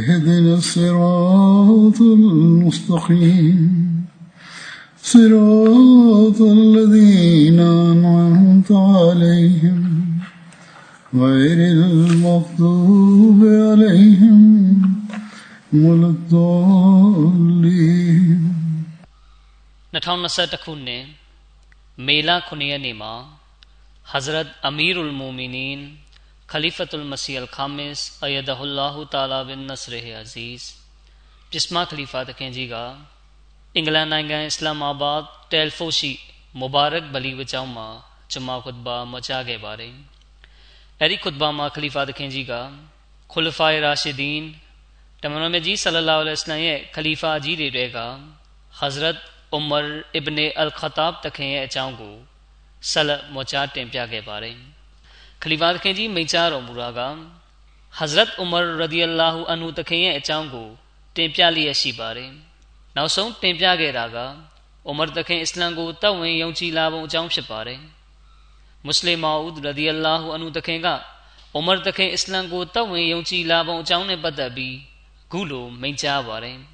اهدنا الصراط المستقيم صراط الذين أنعمت عليهم غير المغضوب عليهم ولا الضالين 2021ခုနှစ်မေလ9ရက်နေ့မှာ Hazrat Amirul Mu'minin Khalifatul Masih Al-Khamis Ayyadahullah Ta'ala bin Nasrih Aziz ပြစ်မခလီဖာတခင်ကြီးကအင်္ဂလန်နိုင်ငံအစ္စလာမာဘတ်တယ်ဖို့ရှိမူဘာရက်ဗလီဝကျောင်းမှာဂျမာခွတ်ဘာမချခဲ့ပါတယ်။အဲဒီခွတ်ဘာမှာခလီဖာတခင်ကြီးကခူလဖိုင်ရာရှီဒီန်တမန်တော်မြတ်ကြီးဆလလောလ္လဟ်အလိုင်းရဲ့ခလီဖာကြီးတွေက Hazrat Umar ibn al-Khattab တခင်ရဲ့အကြောင်းကိုဆက်လက်မောကြားတင်ပြခဲ့ပါတယ်။ ခလီဖာတခင်ကြီးမိန့်ကြားတော်မူတာက Hazrat Umar radiyallahu anhu တခင်ရဲ့အကြောင်းကို တင်ပြလျက်ရှိပါတယ်။နောက်ဆုံးတင်ပြခဲ့တာက Umar တခင်အစ္စလမ်ကိုတတ်ဝင်ယုံကြည်လာပုံအကြောင်းဖြစ်ပါတယ်။မွတ်စလင်မာဦး radiyallahu anhu တခင်က Umar တခင်အစ္စလမ်ကိုတတ်ဝင်ယုံကြည်လာပုံအကြောင်းနဲ့ပတ်သက်ပြီးခုလိုမိန့်ကြားပါတယ်။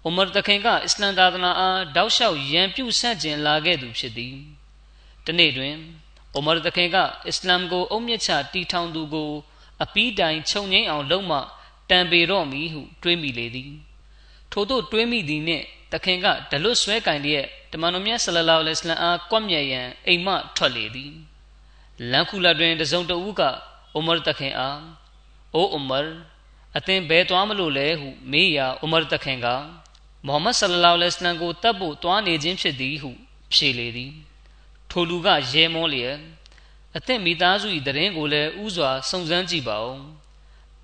။အိုမာတခင်ကအစ္စလမ်သာသနာအားတောက်လျှောက်ရန်ပြုဆန့်ကျင်လာခဲ့သူဖြစ်သည်။ဒီနေ့တွင် အိုမာတခင်ကအစ္စလမ်ကိုအုံမြင့်ချတီထောင်သူကိုအပီးတိုင်ခြုံငိမ့်အောင်လုပ်မှတံပေတော့မီဟုတွေးမိလေသည်။ထို့သို့တွေးမိသည်နှင့်တခင်ကဒလွတ်ဆွဲကင်လျက်တမန်တော်မြတ်ဆလလောလ္လဟ်အလัยဟိဝါစလမ်အားကွပ်မြက်ရန်အိမ်မှထွက်လေသည်။လမ်းခုလတွင်တစုံတဦးကအိုမာတခင်အားအိုအိုမာအသင်ဘဲသွားမလို့လဲဟုမေးရာအိုမာတခင်ကမုဟမ္မဒ်ဆလလောလ္လဟ်အလိုင်းကိုတတ်ဖို့တွားနေခြင်းဖြစ်သည်ဟုဖြေလေသည် ထိုလူကရဲမောလျက်အသင့်မိသားစု၏တရင်ကိုလည်းဥစွာစုံစမ်းကြည့်ပါဦး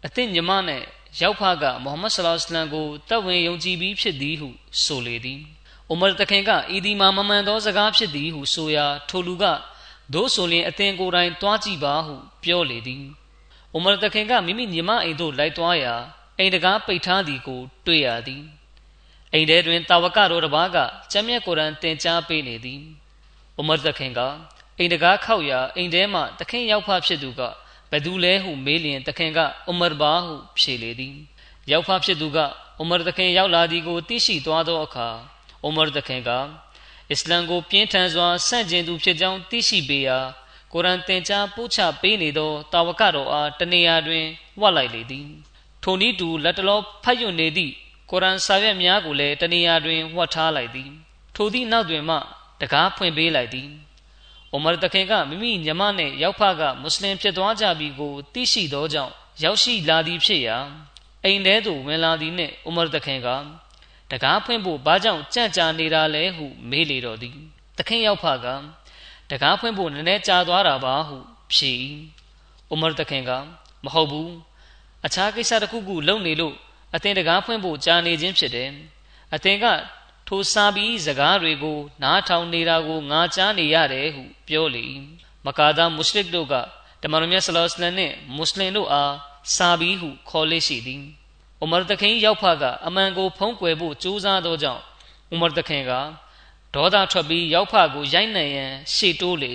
အသင့်ညီမနဲ့ရောက်ဖကမုဟမ္မဒ်ဆလလောလ္လဟ်ကိုတတ်ဝင်ယုံကြည်ပြီးဖြစ်သည်ဟုဆိုလေသည်အိုမာတခင်ကဤဒီမှာမမှန်သောစကားဖြစ်သည်ဟုဆိုရာထိုလူကသို့ဆိုလျင်အသင်ကိုယ်တိုင်တွားကြည့်ပါဟုပြောလေသည်အိုမာတခင်ကမိမိညီမအိမ်သို့လိုက်သွားရာအိမ်တကားပိတ်ထားသည်ကို တွေ့ရသည်အိမ်ထဲတွင်တာဝကတော်တစ်ပါးကကျမ်းမြတ်ကုရ်အန်သင်ကြားပေးနေသည် ဥမတ်သခင်ကအိမ်တကားခောက်ရာအိမ်ထဲမှသခင်ရောက်ဖဖြစ်သူကဘယ်သူလဲဟုမေးလျင်သခင်ကဥမတ်ဘာဟုဖြေလေသည်ရောက်ဖဖြစ်သူကဥမတ်သခင်ရောက်လာသည်ကိုသိရှိသွားသောအခါဥမတ်သခင်ကအစ္စလမ်ကိုပြင်းထန်စွာဆန့်ကျင်သူဖြစ်ကြောင်းသိရှိပေရာကုရ်အန်သင်ကြားပို့ချပေးနေသောတာဝကတော်အားတနေရာတွင်ဝတ်လိုက်လေသည်ထိုနည်းတူလက်တလောဖတ်ရွနေသည့်ကုရ်အန်စာရွက်များကိုလည်းတနေရာတွင်ဝတ်ထားလိုက်သည်ထိုသည့်နောက်တွင်မှ တကားဖွင့်ပေးလိုက်သည်အိုမာတခင်ကမိမိညမနှင့်ရောက်ဖကမွတ်စလင်ဖြစ်သွားကြပြီကိုသိရှိသောကြောင့်ရောက်ရှိလာသည်ဖြစ်ရာအိမ်ထဲသို့ဝင်လာသည်နှင့်အိုမာတခင်ကတကားဖွင့်ဖို့ဘာကြောင့်ကြံ့ကြာနေတာလဲဟုမေးလေတော့သည်တခင်ရောက်ဖကတကားဖွင့်ဖို့နည်းနည်းကြာသွားတာပါဟုဖြေအိုမာတခင်ကမဟုတ်ဘူးအခြားကိစ္စတစ်ခုခုလုပ်နေလို့အသင်တကားဖွင့်ဖို့ကြာနေခြင်းဖြစ်တယ်အသင်က ထိုစာပြီးစကားတွေကို နားထောင်နေတာကိုငါကြားနေရတယ်ဟုပြောလေမကာဒါမုရှလစ်တို့ကတမန်တော်မြတ်ဆလောစလန်နှင့်မွတ်စလင်တို့အားစာပြီးဟုခေါ်လေရှိသည်ဥမာတခင်ရောက်ဖကအမှန်ကိုဖုံးကွယ်ဖို့ကြိုးစားသောကြောင့်ဥမာတခင်ကဒေါသထွက်ပြီးရောက်ဖကိုရိုက်နှံရန်ရှေ့တိုးလေ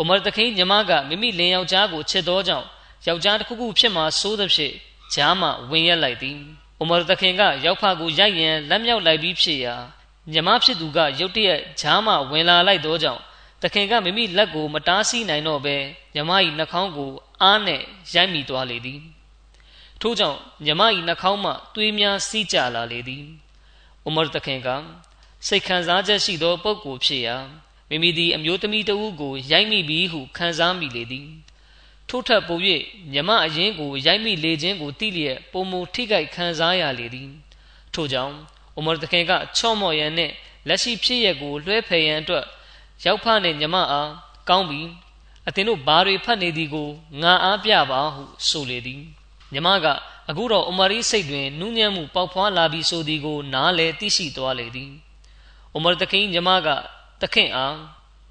ဥမာတခင်ညီမကမိမိလင်ယောက်ျားကိုချစ်သောကြောင့်ယောက်ျားတစ်ခုခုဖြစ်မှစိုးသဖြင့်ဂျားမှဝင်ရက်လိုက်သည် ဥမာတခင်ကရောက်ဖကိုရိုက်ရန်လက်မြောက်လိုက်ပြီးဖြစ်ရာညမဖြစ်သူကရုတ်တရက်ဂျားမှဝင်လာလိုက်သောကြောင့်တခင်ကမိမိလက်ကိုမတားဆီးနိုင်တော့ဘဲညမ၏နှာခေါင်းကိုအားနဲ့ရိုက်မိသွားလေသည်ထို့ကြောင့်မြမ၏နှာခေါင်းမှသွေးများစီးကျလာလေသည်ဥမရတခင်ကစိတ်ခံစားချက်ရှိသောပုဂ္ဂိုလ်ဖြစ်ရာမိမိသည်အမျိုးသမီးတဦးကိုရိုက်မိပြီဟုခံစားမိလေသည် ထို့ထက်ပို၍မြမအရင်ကိုရိုက်မိလေခြင်းကိုသိလျက်ပုံမူထိခိုက်ခံစားရလေသည်ထို့ကြောင့်ဥမရတခင်ကချော့မော်ရန်နှင့်လက်ရှိဖြစ်ရက်ကိုလွှဲဖယ်ရန်အတွက်ရောက်ဖနှင့်မြမအားကောင်းပြီအသင်တို့ဘာတွေဖတ်နေသည်ကိုငါအားပြပါဟုဆိုလေသည်မြမကအခုတော့ဥမာရီစိတ်တွင်နူးညံ့မှုပေါက်ဖွားလာပြီးဆိုသည်ကိုနားလေသိရှိသွားလေသည်ဥမာတခင်မြမကတခင်အား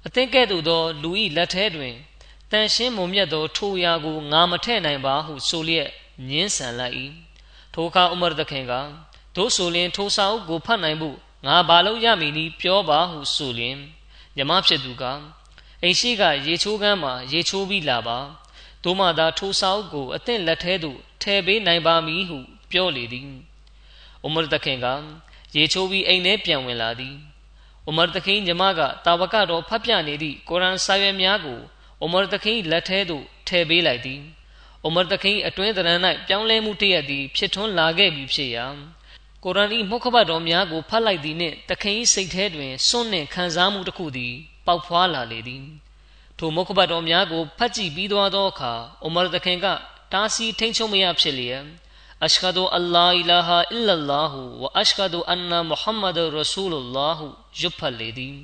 အသင်ကဲ့သို့သောလူဤလက်ထဲတွင် တန်ရှင်းမုံမြတ်သောထိုရာကိုငါမထဲ့နိုင်ပါဟုဆိုလျက်ညင်းဆန်လိုက်၏ထိုအခါဥမာတခင်ကတို့ဆိုလျင်ထိုစာအုပ်ကိုဖတ်နိုင်ဖို့ငါဘာလို့ရမည်နည်းပြောပါဟုဆိုလျင်မြမဖြစ်သူကအိမ်ရှိကရေချိုးကမ်းမှာရေချိုးပြီးလာပါတို့မှသာထိုစာအုပ်ကိုအသင့်လက်ထဲသို့ထဲပေးနိုင်ပါမည်ဟုပြောလေသည်ဥမရတခင်ကရေချိုးပြီးအိမ်ထဲပြန်ဝင်လာသည်ဥမရတခင်ညီမကတာဝကတော်ဖတ်ပြနေသည့်ကုရ်အန်စာရွက်များကို ဥမရတခင်လက်ထဲသို့ထဲပေးလိုက်သည်ဥမရတခင်အတွင်းသဏ္ဍာန်၌ပြောင်းလဲမှုတည့်ရသည်ဖြစ်ထွန်းလာခဲ့ပြီဖြစ်ရာကိုရ်အာန်၏မှုခဘတ်တော်များကိုဖတ်လိုက်သည်နှင့်တခင်၏စိတ်ထဲတွင်စွန့်နှင့်ခံစားမှုတစ်ခုသည်ပေါက်ဖွားလာလေသည်ထိုမှုခဘတ်တော်များကိုဖတ်ကြည့်ပြီးသွားသောအခါအိုမာတခင်ကတားဆီးထိန်ချုံမရဖြစ်လျက်အရှဟဒူအလ္လာအီလာဟာအီလလာဟူဝအရှဟဒူအန်နာမုဟမ္မဒ်ရဆူလလာဟူရွတ်ဖတ်လေသည်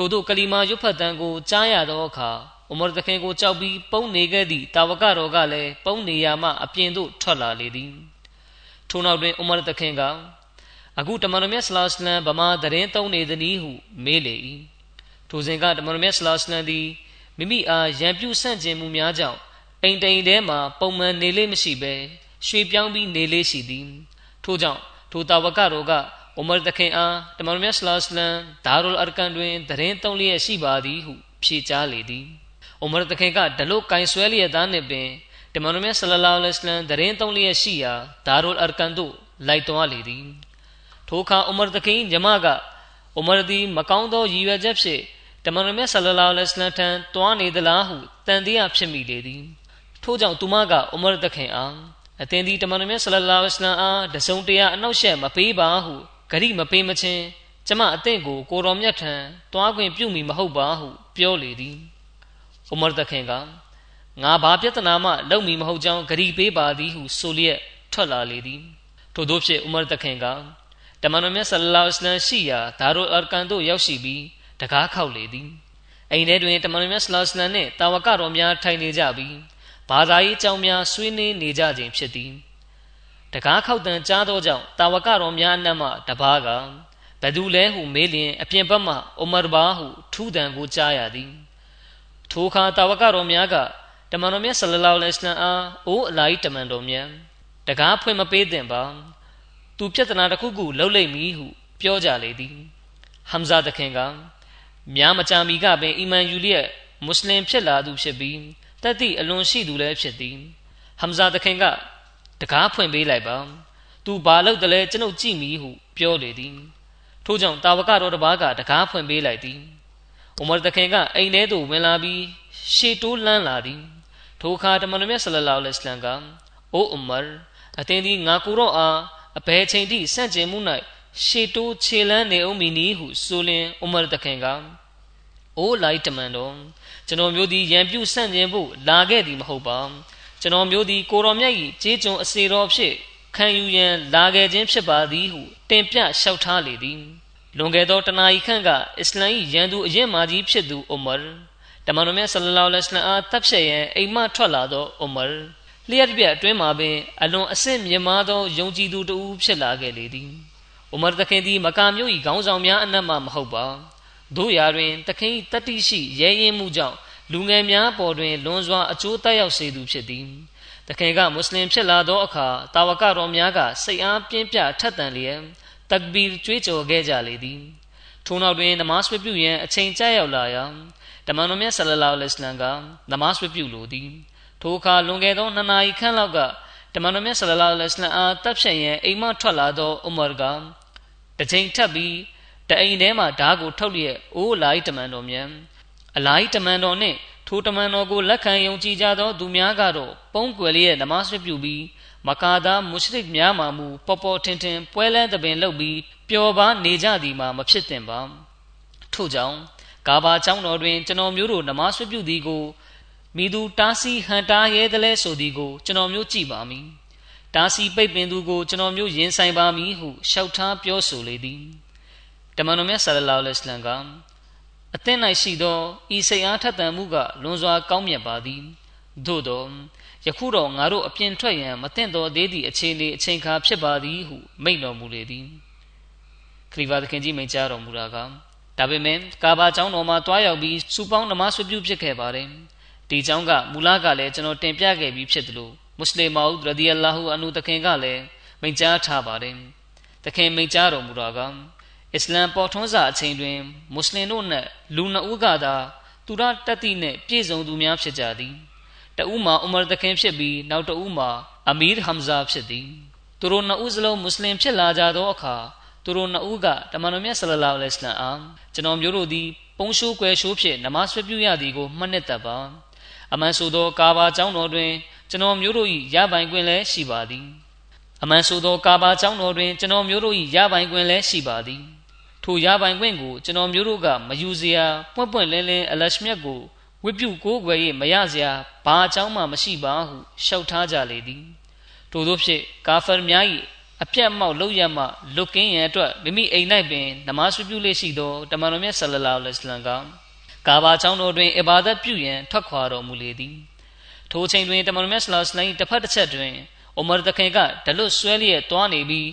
ထို့သောကလီမာရွတ်ဖတ်တန်ကိုကြားရသောအခါအိုမာတခင်ကိုကြောက်ပြီးပုံနေခဲ့သည့်တာဝကတော်ကလည်းပုံနေရမှအပြင်သို့ထွက်လာလေသည်ထို့နောက်တွင်ဥမာတခင်ကအခုတမန်တော်မြတ်ဆလာစလမ်ဗမာသတင်းသုံးနေသည်ဟုမေးလေ၏ထိုစဉ်ကတမန်တော်မြတ်ဆလာစလမ်သည်မိမိအားရန်ပြုဆန့်ကျင်မှုများကြောင့်အိမ်တိန်ထဲမှပုံမှန်နေလေးမရှိဘဲရွှေပြောင်းပြီးနေလေးရှိသည်ထို့ကြောင့်ထိုတာဝကတော်က အိုမာတခင်အားတမန်တော်မြတ်ဆလမ်ဒါရုလ်အာကန်တွင်တရင်တုံးလျက်ရှိပါသည်ဟုဖြေကြားလေသည်အိုမာတခင်ကဒလုတ်ကင်ဆွဲလျက်သားနှင့်ပင်တမန်တော်မြတ်ဆလလောလစ်လမ်တရင်တုံးလျက်ရှိရာဒါရုလ်အာကန်သို့လိုက်သွားလေသည်ထိုအခါအိုမာတခင်ဂျမကအိုမာသည်မကောင်းသောရည်ရွယ်ချက်ဖြင့်တမန်တော်မြတ်ဆလလောလစ်လမ်ထံတွားနေသလားဟုတန်တရားဖြစ်မိလေသည်ထို့ကြောင့်သူမကအိုမာတခင်အားအသင်သည်တမန်တော်မြတ်ဆလလောလစ်လမ်အားတစုံတရာအနောက်ရှက်မပေးပါဟု ဂရိမပေးမချင်းကျမအသင့်ကိုကိုတော်မြတ်ထံတွားခွင့်ပြုမိမဟုတ်ပါဟုပြောလေသည်ဥမရတခင်ကငါဘာပြဿနာမှလုံမီမဟုတ်ကြောင်းဂရီပေးပါသည်ဟုဆိုလျက်ထွက်လာလေသည်ထို့သောဖြင့်ဥမရတခင်ကတမန်တော်မြတ်ဆလလောလ္လဟ်အလိုင်းရှိရာဒါရုအာကန်သို့ရောက်ရှိပြီးတကားခောက်လေသည်အိမ်ထဲတွင်တမန်တော်မြတ်ဆလလောလ္လဟ်အလိုင်းနှင့်တာဝကတော်များထိုင်နေကြပြီးဘာသာရေးအကြောင်းများဆွေးနွေးနေကြခြင်းဖြစ်သည် တကားခောက်တန်ကြားသောကြောင့်တာဝကတော်များအနက်မှတပားကဘသူလဲဟုမေးလျင်အပြင်ဘက်မှအိုမာဘာဟုထူးတန်ကိုကြားရသည်ထိုအခါတာဝကတော်များကတမန်တော်မြတ်ဆလလောလ္လဟ်အလัยဟ်အားအိုးအလာကြီးတမန်တော်မြတ်တကားဖွင့်မပေးသင့်ပါသူပြဿနာတစ်ခုခုလှုပ်လိုက်မည်ဟုပြောကြလေသည်ဟမ်ဇာတခင်ကများမကြာမီကပင်အီမန်ယူလျက်မွတ်စလင်ဖြစ်လာသူဖြစ်ပြီးတတိအလွန်ရှိသူလည်းဖြစ်သည်ဟမ်ဇာတခင်က တကားဖွင့်ပေးလိုက်ပါသူဘာလုပ်တယ်လဲကျွန်ုပ်ကြည့်မည်ဟုပြောလေသည်ထို့ကြောင့်တာဝကတော်တစ်ပါးကတကားဖွင့်ပေးလိုက်သည်ဥမာတခင်ကအိမ်ထဲသို့ဝင်လာပြီးရှေ့တိုးလန်းလာသည်ထိုအခါတမန်တော်မြတ်ဆလလောလ္လဟ်အလัยဟိဝါစလမ်ကအိုအူမာအသင်သည်ငါကိုတော့အားအဘယ်ချိန်ထိဆန့်ကျင်မှု၌ရှေတိုးခြေလန်းနေအောင်မီနီဟုဆိုလင်ဥမာတခင်ကအိုလိုက်တမန်တော်ကျွန်တော်မျိုးသည်ရန်ပြုဆန့်ကျင်ဖို့လာခဲ့သည်မဟုတ်ပါ ကျွန်တော်မျိုးသည်ကိုတော်မြတ်၏ကြေးကျွန်အစေတော်ဖြစ်ခံယူရန်လာခဲ့ခြင်းဖြစ်ပါသည်ဟုတင်ပြလျှောက်ထားလေသည်လွန်ခဲ့သောတနာရီခန့်ကအစ္စလမ်၏ရန်သူအရင်မာကြီးဖြစ်သူအိုမာတမန်တော်မြတ်ဆလလောလ္လဟ်အလိုင်းအားတပ်ဖြတ်ရန်အိမ်မှထွက်လာသောအိုမာလျှက်ပြအတွင်းမှာပင်အလွန်အဆင့်မြင့်မားသောယုံကြည်သူတဦးဖြစ်လာခဲ့လေသည်အိုမာတခင်သည်မကာမျိုး၏ခေါင်းဆောင်များအနက်မှမဟုတ်ပါတို့ရာတွင်တခင်တတိရှိရဲရင်မှုကြောင့် လူငယ်များပေါ်တွင်လွန်စွာအကျိုးတက်ရောက်စေသူဖြစ်သည်တခင်ကမွတ်စလင်ဖြစ်လာသောအခါတာဝကတော်များကစိတ်အားပြင်းပြထက်သန်လျက်တကဘီကြွေးကြော်ခဲ့ကြလေသည်ထို့နောက်တွင်နမတ်ဝပြုရန်အချိန်ကျရောက်လာရာတမန်တော်မြတ်ဆလလောလ္လဟ်အလัยဟ်ကနမတ်ဝပြုလိုသည်ထိုအခါလွန်ခဲ့သောနှစ်နာရီခန့်လောက်ကတမန်တော်မြတ်ဆလလောလ္လဟ်အလัยဟ်အားတပ်ဖြတ်ရန်အိမ်မှထွက်လာသောဥမာကတစ်ချိန်ထပ်ပြီးတအိမ်ထဲမှဓားကိုထုတ်လျက်အိုးလိုက်တမန်တော်မြတ် အလိုက်တမန်တော်နှင့်ထိုတမန်တော်ကိုလက်ခံယုံကြည်ကြသောသူများကတော့ပုံကွယ်လျက်နမဆွပြုပြီးမကာသားမုရှရစ်များမှမူပေါ်ပေါ်ထင်ထင်ပွဲလန်းသပင်လုပ်ပြီးပျော်ပါနေကြသည်မှာမဖြစ်သင့်ပါထို့ကြောင့်ကာဘာကျောင်းတော်တွင်ကျွန်တော်မျိုးတို့နမဆွပြုသည်ကိုမိသူတားစီဟန်တားရဲသလဲဆိုသည်ကိုကျွန်တော်မျိုးကြည့်ပါမည်တားစီပိတ်ပင်သူကိုကျွန်တော်မျိုးရင်ဆိုင်ပါမည်ဟုရှောက်ထားပြောဆိုလေသည်တမန်တော်မြတ်ဆလလောလ္လဟ်အလัยဟိဝါစလမ်က အသင်း၌ရှိသောဤစိတ်အားထက်သန်မှုကလွန်စွာကောင်းမြတ်ပါသည်သို့သောယခုတော့ငါတို့အပြင်ထွက်ရန်မသင့်တော်သေးသည့်အခြေအနေအချိန်ခါဖြစ်ပါသည်ဟုမိန့်တော်မူလေသည်ခရီးပါသခင်ကြီးမိန့်ကြားတော်မူတာကဒါပေမဲ့ကာဘာကျောင်းတော်မှာတွားရောက်ပြီးစူပေါင်းနမဆွပြုဖြစ်ခဲ့ပါတယ်ဒီကျောင်းကမူလကလည်းကျွန်တော်တင်ပြခဲ့ပြီးဖြစ်တယ်လို့မွတ်စလင်မောက်ရဒီအလာဟူအနုတခင်ကလည်းမိန့်ကြားထားပါတယ်တခင်မိန့်ကြားတော်မူတာက အစ္စလမ်ပေါ်ထွန်းစာအချိန်တွင်မွတ်စလင်တို့နဲ့လူနှုတ်ကသာသူရတတိနှင့်ပြည့်စုံသူများဖြစ်ကြသည်တဦးမှာဥမာတခင်ဖြစ်ပြီးနောက်တဦးမှာအမီရ်ဟမ်ဇာဖြစ်သည်သူတို့နှစ်ဦးစလုံးမွတ်စလင်ဖြစ်လာကြသောအခါသူတို့နှစ်ဦးကတမန်တော်မြတ်ဆလလောလ္လဟ်အလัยဟိဝါစလမ်အားကျွန်တော်မျိုးတို့သည်ပုံရှိုးကွယ်ရှိုးဖြင့်နမဆွပြုရသည်ကိုမှတ်နှစ်သက်ပါအမှန်ဆိုသောကာဘာကျောင်းတော်တွင်ကျွန်တော်မျိုးတို့၏ရပိုင်ခွင့်လည်းရှိပါသည်အမှန်ဆိုသောကာဘာကျောင်းတော်တွင်ကျွန်တော်မျိုးတို့၏ရပိုင်ခွင့်လည်းရှိပါသည် ထိုရပိုင်ခွင့်ကိုကျွန်တော်မျိုးတို့ကမယူစရာပွင့်ပွင့်လင်းလင်းအလရှမြတ်ကိုဝိပုကိုးကွယ်၍မရစရာဘာအကြောင်းမှမရှိပါဟုရှောက်ထားကြလေသည်ထို့သောဖြင့်ကာဖာများ၏အပြတ်မောက်လောက်ရမှလွတ်ကင်းရန်အတွက်မိမိအိမ်၌ပင်နမတ်ပြုလေရှိသောတမန်တော်မြတ်ဆလလောလ္လဟ်အလัยဟိဝါစလမ်ကကာဘာကျောင်းတော်တွင်အဘာဒတ်ပြုရန်ထွက်ခွာတော်မူလေသည်ထိုအချိန်တွင်တမန်တော်မြတ်ဆလလောလ္လဟ်အလัยဟိဝါစလမ်တစ်ဖက်တစ်ချက်တွင်အိုမာတခင်ကဒလွတ်ဆွဲလျက်တွားနေပြီး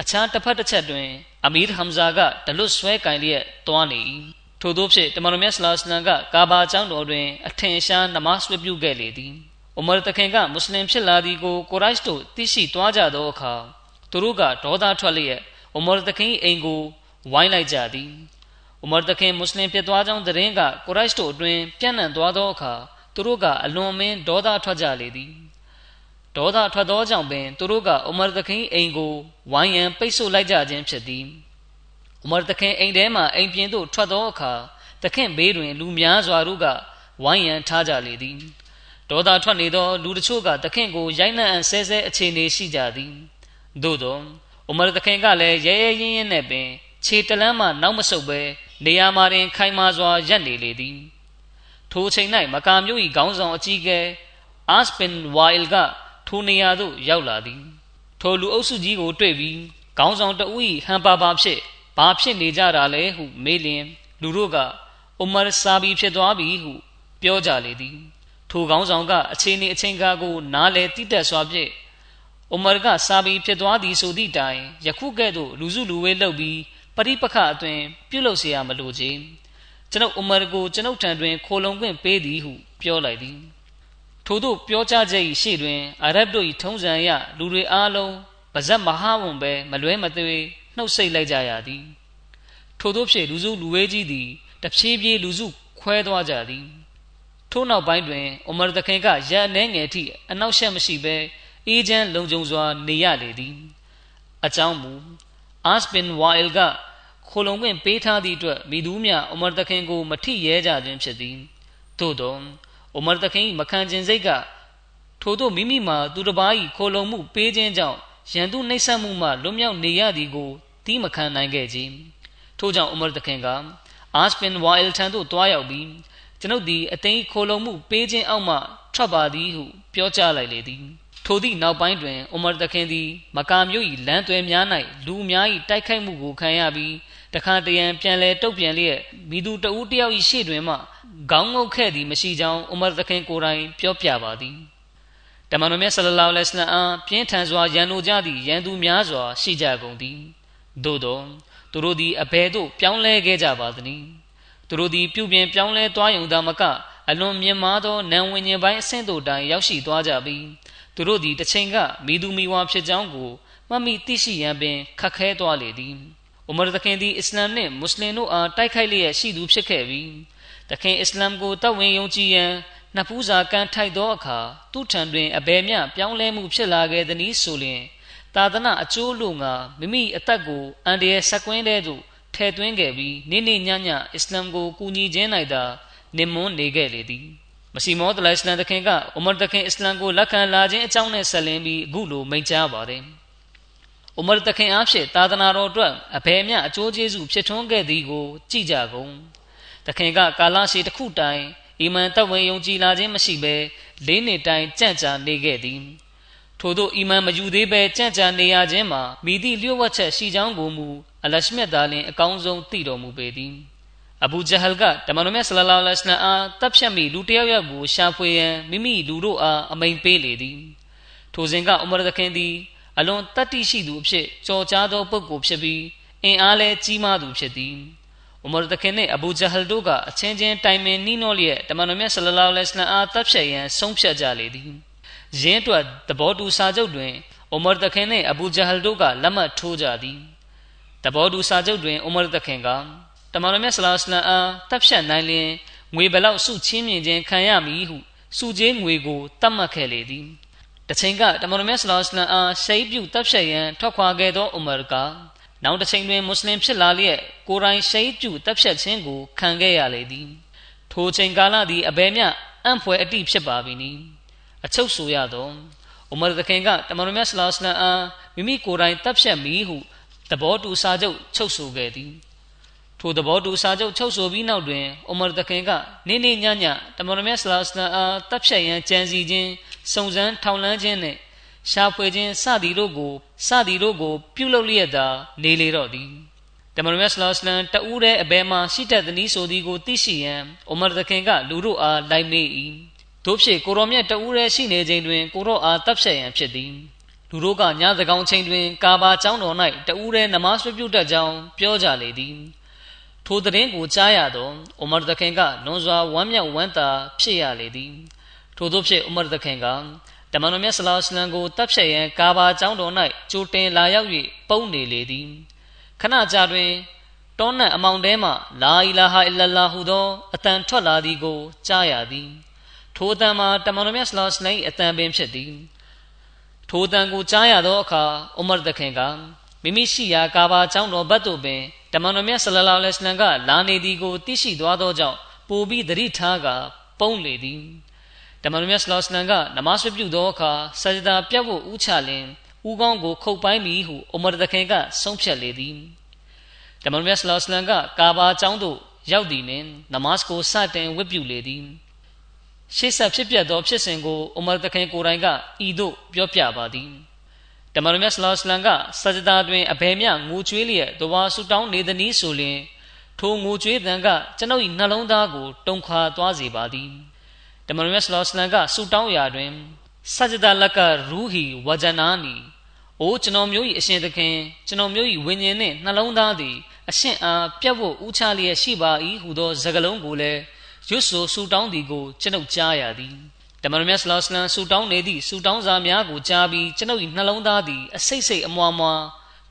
အခြားတစ်ဖက်တစ်ချက်တွင် အမီရ်ဟမ်ဇာကဒလွတ်ဆွဲကင်လျက်တွားနေ၏ထို့သောဖြင့်တမန်တော်မြတ်ဆလ္လာလမ်ကကာဘာကျောင်းတော်တွင် အထင်ရှားနမတ်ဝပြုခဲ့လေသည်ဥမာတခင်ကမွတ်စလင်ဖြစ်လာသည်ကိုကိုရိုက်တို့သိရှိသွားကြသောအခါသူတို့ကဒေါသထွက်လျက်ဥမာတခင်အိမ်ကိုဝိုင်းလိုက်ကြသည်ဥမာတခင်မွတ်စလင်ဖြစ်သွားကြောင်းသတင်းကကိုရိုက်တို့အတွင်ပြန့်နှံ့သွားသောအခါသူတို့ကအလွန်မင်းဒေါသထွက်ကြလေသည် ဒေါသထွက်သောကြောင့်ပင်သူတို့ကဥမာတခင်အိမ်ကိုဝိုင်းရန်ပိတ်ဆို့လိုက်ကြခြင်းဖြစ်သည်ဥမာတခင်အိမ်ထဲမှအိမ်ပြင်သို့ထွက်သောအခါတခင်ဘေးတွင် လူများစွာတို့ကဝိုင်းရန်ထားကြလေသည်ဒေါသထွက်နေသောလူတချို့ကတခင်ကိုရိုက်နှံ့အဆဲဆဲအခြေအနေရှိကြသည်သို့သောဥမာတခင်ကလည်းရဲရဲရင်းရင်းနဲ့ပင်ခြေတလန်းမှနောက်မဆုတ်ပဲနေရာမှာတွင် ခိုင်မာစွာရပ်နေလေသည်ထိုအချိန်၌မကာမျိုး၏ခေါင်းဆောင်အကြီးအကဲအာစပင်ဝိုင်လ်က ထိုနေရာသို့ရောက်လာသည် ထိုလူအုပ်စုကြီးကိုတွေ့ပြီးခေါင်းဆောင်တဦး၏ဟန်ပါပါဖြစ်ဘာဖြစ်နေကြတာလဲဟုမေးလျင်လူတို့ကအူမာဆာဘီဖြစ်သွားပြီဟုပြောကြလေသည်ထိုကောင်းဆောင်ကအချိန်နေအချိန်ကားကိုနားလေတိတက်စွာဖြင့်အူမာကဆာဘီဖြစ်သွားသည်ဆိုသည့်တိုင်ယခုကဲ့သို့လူစုလူဝေးလုပ်ပြီးပရိပခအတွင်ပြုလုပ်เสียရမလိုချေကျွန်ုပ်အူမာကိုကျွန်ုပ်ထံတွင်ခိုလုံခွင့်ပေးသည်ဟုပြောလိုက်သည် ထို့သို့ပြောကြားချက်၏ရှေ့တွင်အာရဗ်တို့၏ထုံးစံအရလူတွေအားလုံးပါဇက်မဟာဝန်ပဲမလွဲမသွေနှုတ်ဆက်လိုက်ကြရသည်ထို့သောဖြင့်လူစုလူဝဲကြီးသည်တဖြည်းဖြည်းလူစုခွဲသွားကြသည်ထို့နောက်ပိုင်းတွင်အိုမာတခင်ကရန်အနေငယ်ထိအနောက်ရှက်မရှိဘဲအေးချမ်းလုံခြုံစွာနေရလေသည်အကြောင်းမူအာစပင်ဝါအယ်ကခိုလုံခွင့်ပေးထားသည့်အတွက်မိသူမြအိုမာတခင်ကို မထိရဲကြခြင်းဖြစ်သည်သို့သော အိုမာတခင်မခံခြင်းစိတ်ကထို့သောမိမိမှာသူတစ်ပါး၏ခိုလုံမှုပေးခြင်းကြောင့်ရန်သူနှိပ်စက်မှုမှလွတ်မြောက်နေရသည်ကိုတီးမခံနိုင်ခဲ့ခြင်းထို့ကြောင့်အူမာတခင်ကအာစပင်ဝါအယ်ထန်သို့တွားရောက်ပြီးကျွန်ုပ်သည်အသိခိုလုံမှုပေးခြင်းအောက်မှထွက်ပါသည်ဟုပြောကြားလိုက်လေသည်ထိုသည့်နောက်ပိုင်းတွင်အူမာတခင်သည်မကာမြို့၏လမ်းသွဲများ၌လူများ၏တိုက်ခိုက်မှုကိုခံရပြီးတခါတရံပြန်လဲတုတ်ပြန်လျက်မိသူတဦးတယောက်၏ရှေ့တွင်မှ ခေါင်းငုတ်ခဲ့သည်မရှိကြောင်းအူမာတခင်ကိုယ်တိုင်ပြောပြပါသည်တမန်တော်မြတ်ဆလလောလဟ်အလัยဟိဝါစလမ်အားပြင်းထန်စွာရန်လိုကြသည့်ရန်သူများစွာရှိကြကုန်သည်သို့သောသူတို့သည်အဘယ်သို့ပြောင်းလဲခဲ့ကြပါသနည်းသူတို့သည်ပြုပြင်ပြောင်းလဲသွားရုံသာမကအလွန်မြင့်မားသောနံဝิญဉ်ပိုင်းအဆင့်တို့တိုင်ရောက်ရှိသွားကြပြီးသူတို့သည်တစ်ချိန်ကမိသူမိဝါဖြစ်ကြောင်းကိုမှတ်မိသိရှိရန်ပင်ခက်ခဲသွားလေသည်ဥမာသခင်သည်အစ္စလာမ်နှင့်မွတ်စလင်တို့အားတိုက်ခိုက်လျက်ရှိသူဖြစ်ခဲ့ပြီး သခင်အစ္စလာမ်ကိုတောက်ဝင်ယုံကြည်ရန်နှစ်ဖူးစာကမ်းထိုက်သောအခါသူ့ထံတွင်အဘယ်မျှပြောင်းလဲမှုဖြစ်လာခဲ့သည်နည်းဆိုလျှင်သာသနာအကျိုးလို့ငါမိမိအသက်ကိုအန်တရာယ်ဆက်ကွင်းတဲ့သို့ထည့်သွင်းခဲ့ပြီးနေ့နေ့ညညအစ္စလာမ်ကိုကူညီခြင်း၌သာနေမွန်းနေခဲ့လေသည်မစီမောတလိုင်စလမ်တခင်ကဥမာတခင်အစ္စလမ်ကိုလက်ခံလာခြင်းအကြောင်းနဲ့ဆက်လင်းပြီးအခုလိုမိန့်ကြားပါတယ်ဥမာတခင်အားဖြင့်သာသနာတော်အတွက်အဘယ်မျှအကျိုးကျေးဇူးဖြစ်ထွန်းခဲ့သည်ကိုကြည့်ကြကုန် တခင်ကကာလရှည်တစ်ခုတိုင်အီမန်တဝင်ယုံကြည်လာခြင်းမရှိဘဲလေးနှစ်တိုင်ကြံ့ကြာနေခဲ့သည်ထို့သောအီမန်မယူသေးဘဲကြံ့ကြာနေရခြင်းမှာမိသည့်လျှို့ဝှက်ချက်ရှိကြောင်းကိုမူအလရှမြတ်သားလင်အကောင်းဆုံးသိတော်မူပေသည်အဘူဂျဟလ်ကတမန်တော်မြတ်ဆလလောလဟ်အလัยဟိဝါစလမ်အားတပ်ဖြတ်မိလူတယောက်ယောက်ကိုရှာဖွေရန်မိမိလူတို့အားအမိန်ပေးလေသည်ထိုစဉ်ကဥမရသခင်သည်အလွန်တတ္တိရှိသူအဖြစ်ကြော်ကြားသောပုဂ္ဂိုလ်ဖြစ်ပြီးအင်အားလည်းကြီးမားသူဖြစ်သည် ဥမရသခင်နှင့်အဘူဂျဟလ်တို့ကအချင်းချင်းတိုင်ပင်နှီးနှောလျက်တမန်တော်မြတ်ဆလလောလဟ်အလัยဟိဝါစလမ်အားတပ်ဖြတ်ရန်ဆုံးဖြတ်ကြလေသည်ယင်းအတွက်သဘောတူစာချုပ်တွင်ဥမရသခင်နှင့်အဘူဂျဟလ်တို့ကလက်မှတ်ထိုးကြသည်သဘောတူစာချုပ်တွင်ဥမရသခင်ကတမန်တော်မြတ်ဆလောလ္လမ်အားတပ်ဖြတ်နိုင်လျင်ငွေဘလောက်စုချင်းမြင်ခြင်းခံရမည်ဟုစုချင်းငွေကိုတတ်မှတ်ခဲ့လေသည်တချိန်ကတမန်တော်မြတ်ဆလောလ္လမ်အားရှိတ်ပြုတပ်ဖြတ်ရန်ထွက်ခွာခဲ့သောဥမာက နောက်တစ်ချိန်တွင်မွတ်စလင်ဖြစ်လာလျက်ကိုယ်တိုင်ရှိတ်ပြုတပ်ဖြတ်ခြင်းကိုခံခဲ့ရလေသည်ထိုချိန်ကာလသည်အဘယ်မျှအံ့ဖွယ်အတိဖြစ်ပါပြီနီအချုပ်ဆိုရသောဥမာသခင်ကတမန်တော်မြတ်ဆလောလ္လမ်အားမိမိကိုယ်တိုင်တပ်ဖြတ်မည်ဟုသဘောတူစာချုပ်ချုပ်ဆိုခဲ့သည်ထိုသဘောတူစာချုပ်ချုပ်ဆိုပြီးနောက်တွင်အိုမာတခင်ကနေနေညညတမန်တော်မြတ်ဆလာစလမ်အားတပ်ဖြတ်ရန်ကြံစီခြင်းစုံစမ်းထောင်လန်းခြင်းနှင့် ရှာဖွေခြင်းစသည်တို့ကိုစသည်တို့ကို ပြုလုပ်လျက်သာနေလေတော့သည်တမန်တော်မြတ်ဆလာစလမ်တဦးတဲ့အဘဲမှရှိတတ်သည်ဆိုသည်ကိုသိရှိရန်အိုမာတခင်ကလူတို့အားလိုက်မေး၏တို့ဖြစ်ကိုရောမြတ်တဦးရဲ့ရှိနေခြင်းတွင်ကိုရောအားတပ်ဖြတ်ရန်ဖြစ်သည်လူတို့ကညသကောင်ချိန်တွင် ကာဘာကျောင်းတော်၌တဦးရဲ့နမတ်ပြုတ်တတ်ကြောင်းပြောကြလေသည်ထိုသတင်းကိုကြားရသောဥမာသခင်ကလွန်စွာဝမ်းမြောက်ဝမ်းသာဖြစ်ရလေသည်ထို့သောဖြင့်ဥမာသခင်က တမန်တော်မြတ်ဆလောလ္လမ်ကိုတပ်ဖြတ်ရန်ကာဘာကျောင်းတော်၌ကြိုတင်လာရောက်၍ပုံနေလေသည်ခဏကြာတွင်တောနတ်အမောင်ထဲမှလာအီလာဟာအီလလာဟူသောအတန်ထွက်လာသည်ကိုကြားရသည်ထိုအတန်မှာတမန်တော်မြတ်ဆလောလ္လမ်၏အတန်ပင်ဖြစ်သည်ထိုအတန်ကိုကြားရသောအခါဥမာသခင်ကမိမိရှိရာကာဘာကျောင်းတော်ဘတ်သို့ပင်တမန်တော်မြတ်ဆလလောလ္လဟ်အလัยဟိဝါစလမ်ကလာနေသည်ကိုသိရှိသွားသောကြောင့်ပိုပြီးသတိထားက ပုံလေသည် တမန်တော်မြတ်ဆလလောလ္လဟ်အလัยဟိဝါစလမ်ကနမတ်ပြုသောအခါဆဂျဒါပြတ်ဖို့ဥချလင်ဥကောင်းကိုခုတ်ပိုင်းမိဟုအိုမာတခင်ကဆုံးဖြတ်လေသည်တမန်တော်မြတ်ဆလလောလ္လဟ်အလัยဟိဝါစလမ်ကကာဘာကျောင်းသို့ရောက်သည်နှင့်နမတ်ကိုစတင်ဝတ်ပြုလေသည်ရှေ့ဆက်ဖြစ်ပျက်သောဖြစ်စဉ်ကိုအိုမာတခင်ကိုယ်တိုင်ကဤသို့ပြောပြပါသည်တမန်တော်မြတ်ဆလောလ္လမ်ကစကြဒါတွင်အဘယ်မျှငိုကြွေးလျက်တဝါဆူတောင်းနေသည်နည်းဆိုလျှင်ထိုငိုကြွေးသံကကျွန်ုပ်၏နှလုံးသားကိုတုန်ခါသွားစေပါသည် တမန်တော်မြတ်ဆလောလ္လမ်ကဆူတောင်းရာတွင်စကြဒါလက်ကရူဟီဝဂျနာနီအိုကျွန်တော်မျိုး၏အရှင်သခင်ကျွန်တော်မျိုး၏ဝိညာဉ်နှင့်နှလုံးသားသည်အရှင်အားပြတ်ဖို့ဥချလျက်ရှိပါ၏ဟုသောစကားလုံးကိုလည်းရွတ်ဆိုဆူတောင်းသည်ကိုကျွန်ုပ်ကြားရသည်တမန်တော်မြတ်ဆလောလ္လမ်ဆူတောင်းနေသည့်ဆူတောင်းစာများကိုကြားပြီးကျွန်ုပ်၏နှလုံးသားသည်အစိတ်စိတ်အမွာမွာ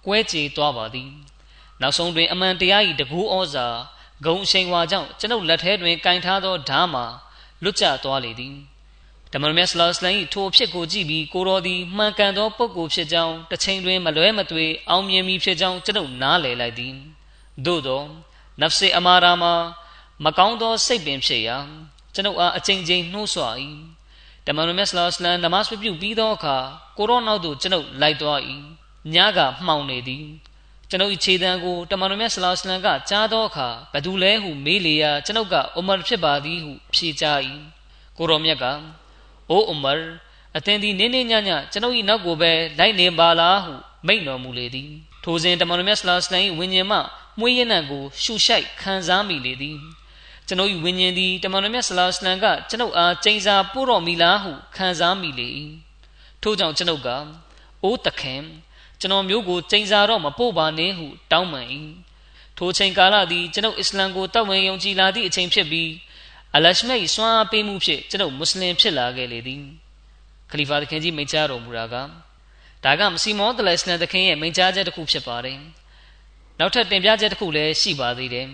ကွဲကြေသွားပါသည်နောက်ဆုံးတွင်အမှန်တရား၏တကူဩဇာဂုံအရှိန်ဝါကြောင့်ကျွန်ုပ်လက်ထဲတွင်ကင်ထားသောဓာမှာ လွတ်ကျသွားလေသည်တမန်တော်မြတ်ဆလောလ္လမ်၏ထိုအဖြစ်ကိုကြည့်ပြီးကိုတော်သည်မှန်ကန်သောပုဂ္ဂိုလ်ဖြစ်ကြောင်းတစ်ချိန်တွင်မလွဲမသွေအောင်မြင်မည်ဖြစ်ကြောင်းကျွန်ုပ်နားလည်လိုက်သည်သို့သောနဖ်စေအမာရာမှာမကောင်းသောစိတ်ပင်ဖြစ်ရာကျွန်ုပ်အားအချိန်ချင်းနှိုးဆွ၏တမန်တော်မြတ်ဆလောလ္လမ်နမတ်ပြုပြီးသောအခါကိုရောနောက်သို့ကျွန်ုပ်လိုက်သွား၏ညကမှောင်နေသည် ကျွန်ုပ်၏ခြေတံကိုတမန်တော်မြတ်ဆလောလ္လမ်ကကြားသောအခါဘသူလဲဟုမေးလေရာကျွန်ုပ်ကအိုမာဖြစ်ပါသည်ဟုဖြေကြား၏ကိုရောမြတ်ကအိုအိုမာအသင်သည်နင်းနေညညကျွန်ုပ်၏နောက်ကိုပဲလိုက်နေပါလားဟုမိန့်တော်မူလေသည်ထိုစဉ်တမန်တော်မြတ်ဆလောလ္လမ်၏ဝိညာဉ်မှမွေးရနံကိုရှုရှိုက်ခံစားမိလေသည်ကျွန်ုပ်၏ဝိညာဉ်သည်တမန်တော်မြတ်ဆလာစလမ်ကကျွန်ုပ်အားကျိန်စာပို့တော်မူလားဟုခံစားမိလေ၏ထို့ကြောင့်ကျွန်ုပ်ကအိုးတခင် ကျွန်တော်မျိုးကိုကျိန်စာတော့မပို့ပါနဲ့ဟုတောင်းပန်၏ထိုချိန်ကာလသည်ကျွန်ုပ်အစ္စလမ်ကိုတောက်ဝင်ယုံကြည်လာသည့်အချိန်ဖြစ်ပြီးအလရှမိတ်စွမ်းအားပေးမှုဖြင့်ကျွန်ုပ်မွတ်စလင်ဖြစ်လာခဲ့လေသည်ခလီဖာသခင်ကြီးမိန့်ကြားတော်မူတာကဒါကမစီမောတလစ်လန်သခင်ရဲ့မိန့်ကြားချက်တစ်ခုဖြစ်ပါတယ်နောက်ထပ်တင်ပြချက်တစ်ခုလည်းရှိပါသေးတယ်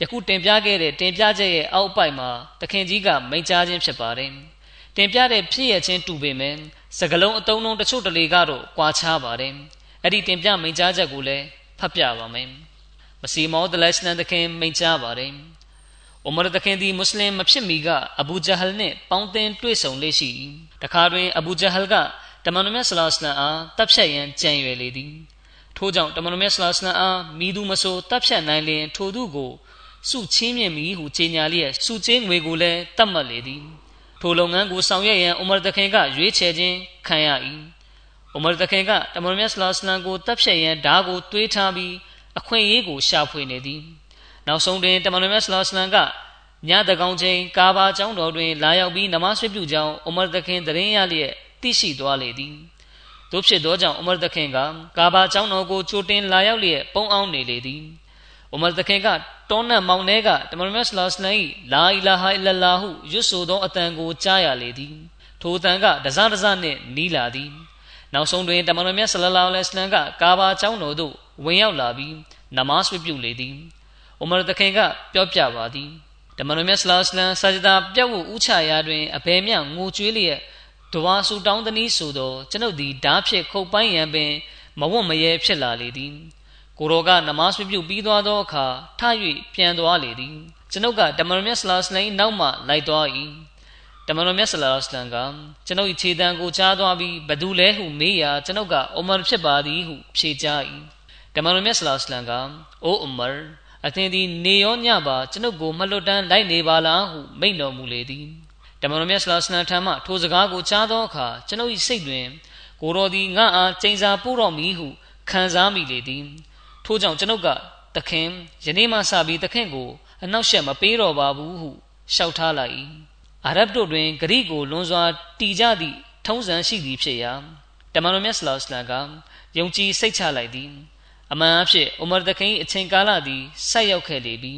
ယခုတင်ပြခဲ့တဲ့တင်ပြချက်ရဲ့အောက်ပိုက်မှာတခင်ကြီးကမိန့်ကြားခြင်းဖြစ်ပါတယ်။တင်ပြတဲ့ဖြစ်ရခြင်းတူပေမဲ့စကလုံးအတုံးလုံးတချို့တလေကတော့ကွာခြားပါတယ်။ အဲ့ဒီတင်ပြမိန့်ကြားချက်ကိုလည်းဖတ်ပြပါမယ်။မစီမောဒလက်စနန်တခင်မိန့်ကြားပါတယ်။အိုမာသခင်သည်မွတ်စလင်မဖြစ်မီကအဘူဂျဟလ်နှင့်ပေါင်းသင်းတွေ့ဆုံလေရှိတခါတွင်အဘူဂျဟလ်ကတမန်တော်မြတ်ဆလောစလမ်အားတပ်ဖြတ်ရန်ကြံရွယ်လေသည်ထို့ကြောင့်တမန်တော်မြတ်ဆလောစလမ်အားမိသူမဆိုတပ်ဖြတ်နိုင်လျင်ထိုသူကိုစုချင်းမြင့်မီဟုကြေညာလျက်စုချင်းငွေကိုလည်းတတ်မှတ်လေသည်ထိုလုပ်ငန်းကိုဆောင်ရွက်ရန်အိုမာသခင်ကရွေးချယ်ခြင်းခံရ၏ အိုမာသခင်ကတမန်တော်မြတ်ဆလောစလမ်ကိုတပ်ဖြတ်ရန်ဓာကိုတွေးထားပြီးအခွင့်အရေးကိုရှာဖွေနေသည်နောက်ဆုံးတွင်တမန်တော်မြတ်ဆလောစလမ်ကညတကောင်ချိန်ကာဘာကျောင်းတော်တွင် လာရောက်ပြီးနမဆွေပြုကြောင်းအိုမာသခင်တရင်ရလျက်သိရှိသွားလေသည်တို့ဖြစ်သောကြောင့်အိုမာသခင်ကကာဘာကျောင်းတော်ကိုချိုတင်လာရောက်လျက်ပုံအောင်နေလေသည်အိုမာသခင်ကတောနတ်မောင်နှဲကတမန်တော်ဆလ္လမ်၏လာအီလာဟာအီလလာဟုရွတ်ဆိုသောအတန်ကိုကြားရလေသည်ထိုအတန်ကတစားတစားနှင့်နီးလာသည် နောက်ဆုံးတွင်တမန်တော်မြတ်ဆလလောလဟ်အလัยဟ်ကကာဘာကျောင်းတော်သို့ဝင်ရောက်လာပြီးနမတ်ဝပြုလေသည်အိုမာသခင်ကပြောပြပါသည်တမန်တော်မြတ်ဆလ္လာလမ်ဆာဂျဒါပြတ်ဝဥချရာတွင်အဘယ်မျှငိုကြွေးလျက်ဒဝါဆူတောင်းသည်ဆိုသောကျွန်ုပ်သည်ဓာဖြင့်ခုတ်ပိုင်းရန်ပင်မဝတ်မရဲဖြစ်လာလေသည်ကိုရောကနမတ်ပြုပြီးသွားသောအခါထ၍ပြန်သွားလေသည်ကျွန်ုပ်ကတမန်တော်မြတ်ဆလ္လာလမ်နောက်မှလိုက်သွား၏ တမန်တော်မြတ်ဆလ္လာလမ်ကကျွန်ုပ်၏ခြေတံကိုချားသွားပြီးဘသူလဲဟုမေးရာကျွန်ုပ်ကအိုမာဖြစ်ပါသည်ဟုဖြေကြား၏တမန်တော်မြတ်ဆလ္လာလမ်ကအိုအူမာအသင်သည်နေရောညပါကျွန်ုပ်ကိုမလွတ်တမ်းလိုက်နေပါလားဟုမိန့်တော်မူလေသည်တမန်တော်မြတ်ဆလ္လာလမ်ထံမှထိုစကားကိုကြားသောအခါကျွန်ုပ်၏စိတ်တွင် ကိုတော်သည်ငါအားကျိန်စာပို့တော်မူဟုခံစားမိလေသည်ထို့ကြောင့်ကျွန်ုပ်ကသခင်ယနေ့မှစပြီးသခင်ကိုအနောက်ရှက်မပေးတော့ပါဘူးဟုလျှောက်ထားလိုက်၏ အာရဗ်တို့တွင်ဂရိကိုလွန်စွာတီကြသည့်ထုံးစံရှိသည်ဖြစ်ရာတမန်တော်မြတ်ဆလောစလမ်ကယုံကြည်စိတ်ချလိုက်သည်အမှန်အဖြစ်အိုမာတခင်အချိန်ကာလသည်ဆက်ရောက်ခဲ့လေပြီ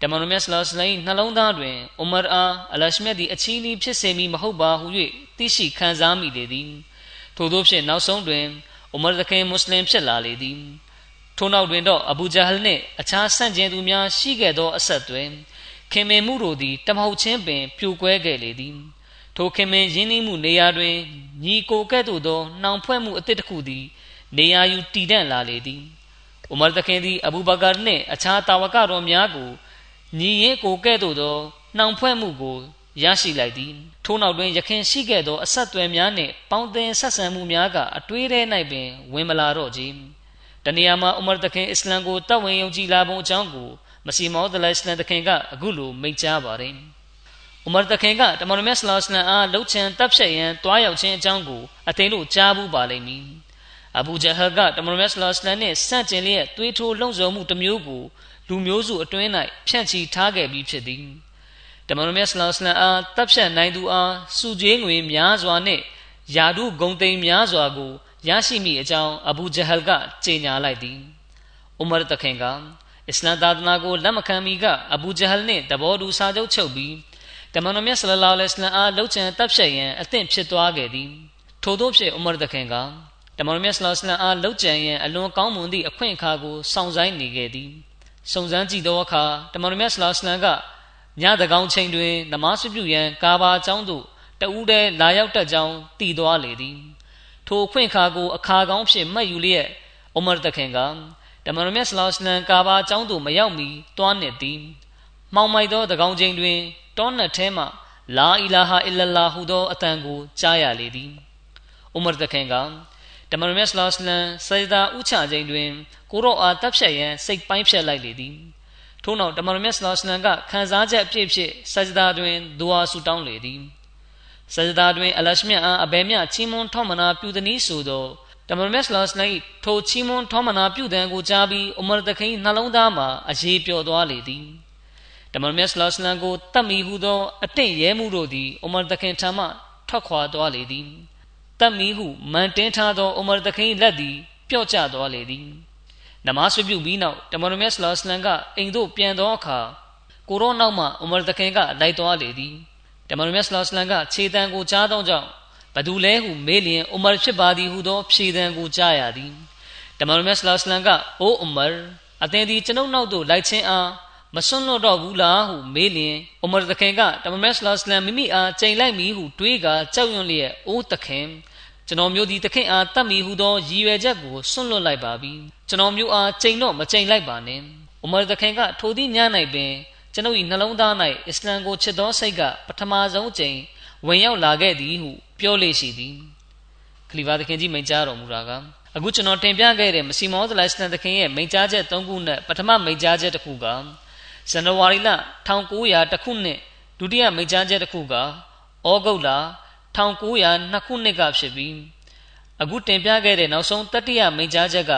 တမန်တော်မြတ်ဆလောစလမ်နှလုံးသားတွင်အိုမာအားအလရှမြတ်သည်အချီးနှီးဖြစ်စေမည်မဟုတ်ပါဟု၍သိရှိခံစားမိလေသည်ထို့သောဖြင့်နောက်ဆုံးတွင်အိုမာတခင်မွတ်စလင်ဖြစ်လာလေသည်ထို့နောက်တွင်တော့အဘူဂျဟလ်နှင့်အခြားဆန့်ကျင်သူများရှိခဲ့သောအဆက်တွင် ခင်မင်မှုတို့သည်တမဟုတ်ချင်းပင်ပြိုကွဲခဲ့လေသည်ထိုခင်မင်ရင်းနှီးမှုနေရာတွင်ညီကိုကဲ့သို့သောနှောင်ဖွဲ့မှုအသစ်တစ်ခုသည် နေရာယူတည်တံ့လာလေသည်။ဥမာသခင်သည်အဘူဘကာနှင့်အခြားတာဝကတော်များကိုညီရင်ကိုကဲ့သို့သောနှောင်ဖွဲ့မှုကိုရရှိလိုက်သည်။ထို့နောက်တွင်ယခင်ရှိခဲ့သောအဆက်အသွယ်များနှင့်ပေါင်းသင်းဆက်ဆံမှုများကအတွေးထဲ၌ပင်ဝင်မလာတော့ကြ။တနေရာမှာဥမာတခင်အစ္စလမ်ကိုတပ်ဝင်ယုံကြည်လာပုံအကြောင်းကို မစီမောဒလအစ္စလမ်တခင်ကအခုလိုမိန့်ကြားပါတယ်။ဥမာတခင်ကတမန်တော်မြတ်ဆလောစလမ်အားလှုပ်ချင်တပ်ဖြတ်ရန်တွားရောက်ခြင်းအကြောင်းကိုအသိလို့ကြားဘူးပါလိမ့်မည်။အဘူဂျဟလ်ကတမန်တော်မြတ်ဆလောစလမ်နဲ့ဆန့်ကျင်လျက်တွေးထိုးလှုံ့ဆော်မှုတစ်မျိုးကိုလူမျိုးစုအတွင်း၌ဖြန့်ချီထားခဲ့ပြီးဖြစ်သည်။တမန်တော်မြတ်ဆလောစလမ်အားတပ်ဖြတ်နိုင်သူအားစုကြွေးငွေများစွာနဲ့ယာဒုဂုံသိမ်းများစွာကိုရရှိမိအကြောင်းအဘူဂျဟလ်ကကြေညာလိုက်သည်။ဥမာတခင်က အစ္စလမ်သာသနာကိုလက်မခံမီကအဘူဂျဟလ်နှင့်တဘောတူစာချုပ်ချုပ်ပြီးတမန်တော်မြတ်ဆလလောလဟ်အလัยဟ်အားလှုပ်ချန်တပ်ဖြတ်ရန်အသင့်ဖြစ်သွားခဲ့သည်။ထို့သောဖြင့်ဥမာတခင်ကတမန်တော်မြတ်ဆလလောလဟ်အားလှုပ်ချန်ရန်အလွန်ကောင်းမွန်သည့်အခွင့်အခါကိုစောင့်ဆိုင်းနေခဲ့သည်။စုံစမ်းကြည့်သောအခါတမန်တော်မြတ်ဆလလောလဟ်ကညတကောင်ချိန်တွင်နမတ်ပြုရန်ကာဘာကျောင်းသို့တဦးတည်းလာရောက်တတ်ကြောင်းတည်သွားလေသည်။ထိုအခွင့်အခါကိုအခါကောင်းဖြင့်မှတ်ယူလျက်အိုမာတခင်က တမန်တော်မြတ်ဆလောစလမ်ကာဘာအကြောင်းသို့မရောက်မီတွားနေသည်မှောင်မိုက်သောတကောင်ချိန်တွင်တောနတ်ထဲမှလာအီလာဟာအီလလာဟူသောအတန်ကိုကြားရလေသည်အိုမာတခင်ကတမန်တော်မြတ်ဆလောစလမ်စေဒါဥချချိန်တွင်ကိုရောအားတပ်ဖြတ်ရန်စိတ်ပိုင်းဖြတ်လိုက်လေသည်ထို့နောက်တမန်တော်မြတ်ဆလောစလမ်ကခံစားချက်အပြည့်ဖြင့်စကြဒါတွင်ဒူအာဆူတောင်းလေသည်စကြဒါတွင်အလရှမြအားအဘယ်မျှချီးမွမ်းထောက်မနာပြုသည်နည်းဆိုသော တမန်မက်ဆလစ်၌ထိုချီးမွမ်းထောက်မနာပြုတဲ့ကိုကြားပြီးအူမာတခိနှလုံးသားမှာအရေးပျော်သွားလေသည်တမန်မက်ဆလစ်လန်ကိုတတ်မီဟုသောအတင့်ရဲမှုတို့သည်အူမာတခိထံမှထွက်ခွာသွားလေသည်တတ်မီဟုမန်တင်းထားသောအူမာတခိလက်သည်ပျော့ကျသွားလေသည်နမတ်ဆွပြုပြီးနောက်တမန်မက်ဆလစ်လန်ကအိမ်သို့ပြန်သောအခါကိုရောနောက်မှအူမာတခိကလိုက်သွားလေသည်တမန်တော်မြတ်ဆလောလမ်ကခြေတံကိုကြားသောကြောင့် ဘသူလဲဟုမေးလျင်အူမာဖြစ်ပါသည်ဟုသောဖြေတံကိုကြားရသည်တမန်တော်မြတ်ဆလောလမ်ကအိုးအူမာအသင်သည်ကျွန်ုပ်နောက်သို့လိုက်ခြင်းအားမစွန့်လွတ်တော့ဘူးလားဟုမေးလျင်အူမာသခင်ကတမန်တော်ဆလောလမ်မိမိအားချိန်လိုက်မည်ဟုတွေးကာကြောက်ရွံ့လျက်အိုးသခင်ကျွန်တော်မျိုးဒီသခင်အားတတ်မီဟုသောရည်ရွယ်ချက်ကိုစွန့်လွတ်လိုက်ပါပြီကျွန်တော်မျိုးအားချိန်တော့မချိန်လိုက်ပါနဲ့ဥမာသခင်ကထိုသည့်ည၌ပင်ကျွန်ုပ်၏နှလုံးသား၌အစ္စလမ်ကိုချစ်သောစိတ်ကပထမဆုံးအကြိမ်ဝင်ရောက်လာခဲ့သည်ဟု ပြောလေရှိသည်ခလီဖာသခင်ကြီးမိန့်ကြားတော်မူတာကအခုကျွန်တော်တင်ပြခဲ့တဲ့မစီမောသလိုင်စတန်သခင်ရဲ့မိန့်ကြားချက်၃ခုနဲ့ပထမမိန့်ကြားချက်တစ်ခုကဇန်နဝါရီလ1900တခုနှစ်ဒုတိယမိန့်ကြားချက်တစ်ခုကဩဂုတ်လ1902ခုနှစ်ကဖြစ်ပြီးအခုတင်ပြခဲ့တဲ့နောက်ဆုံးတတိယမိန့်ကြားချက်က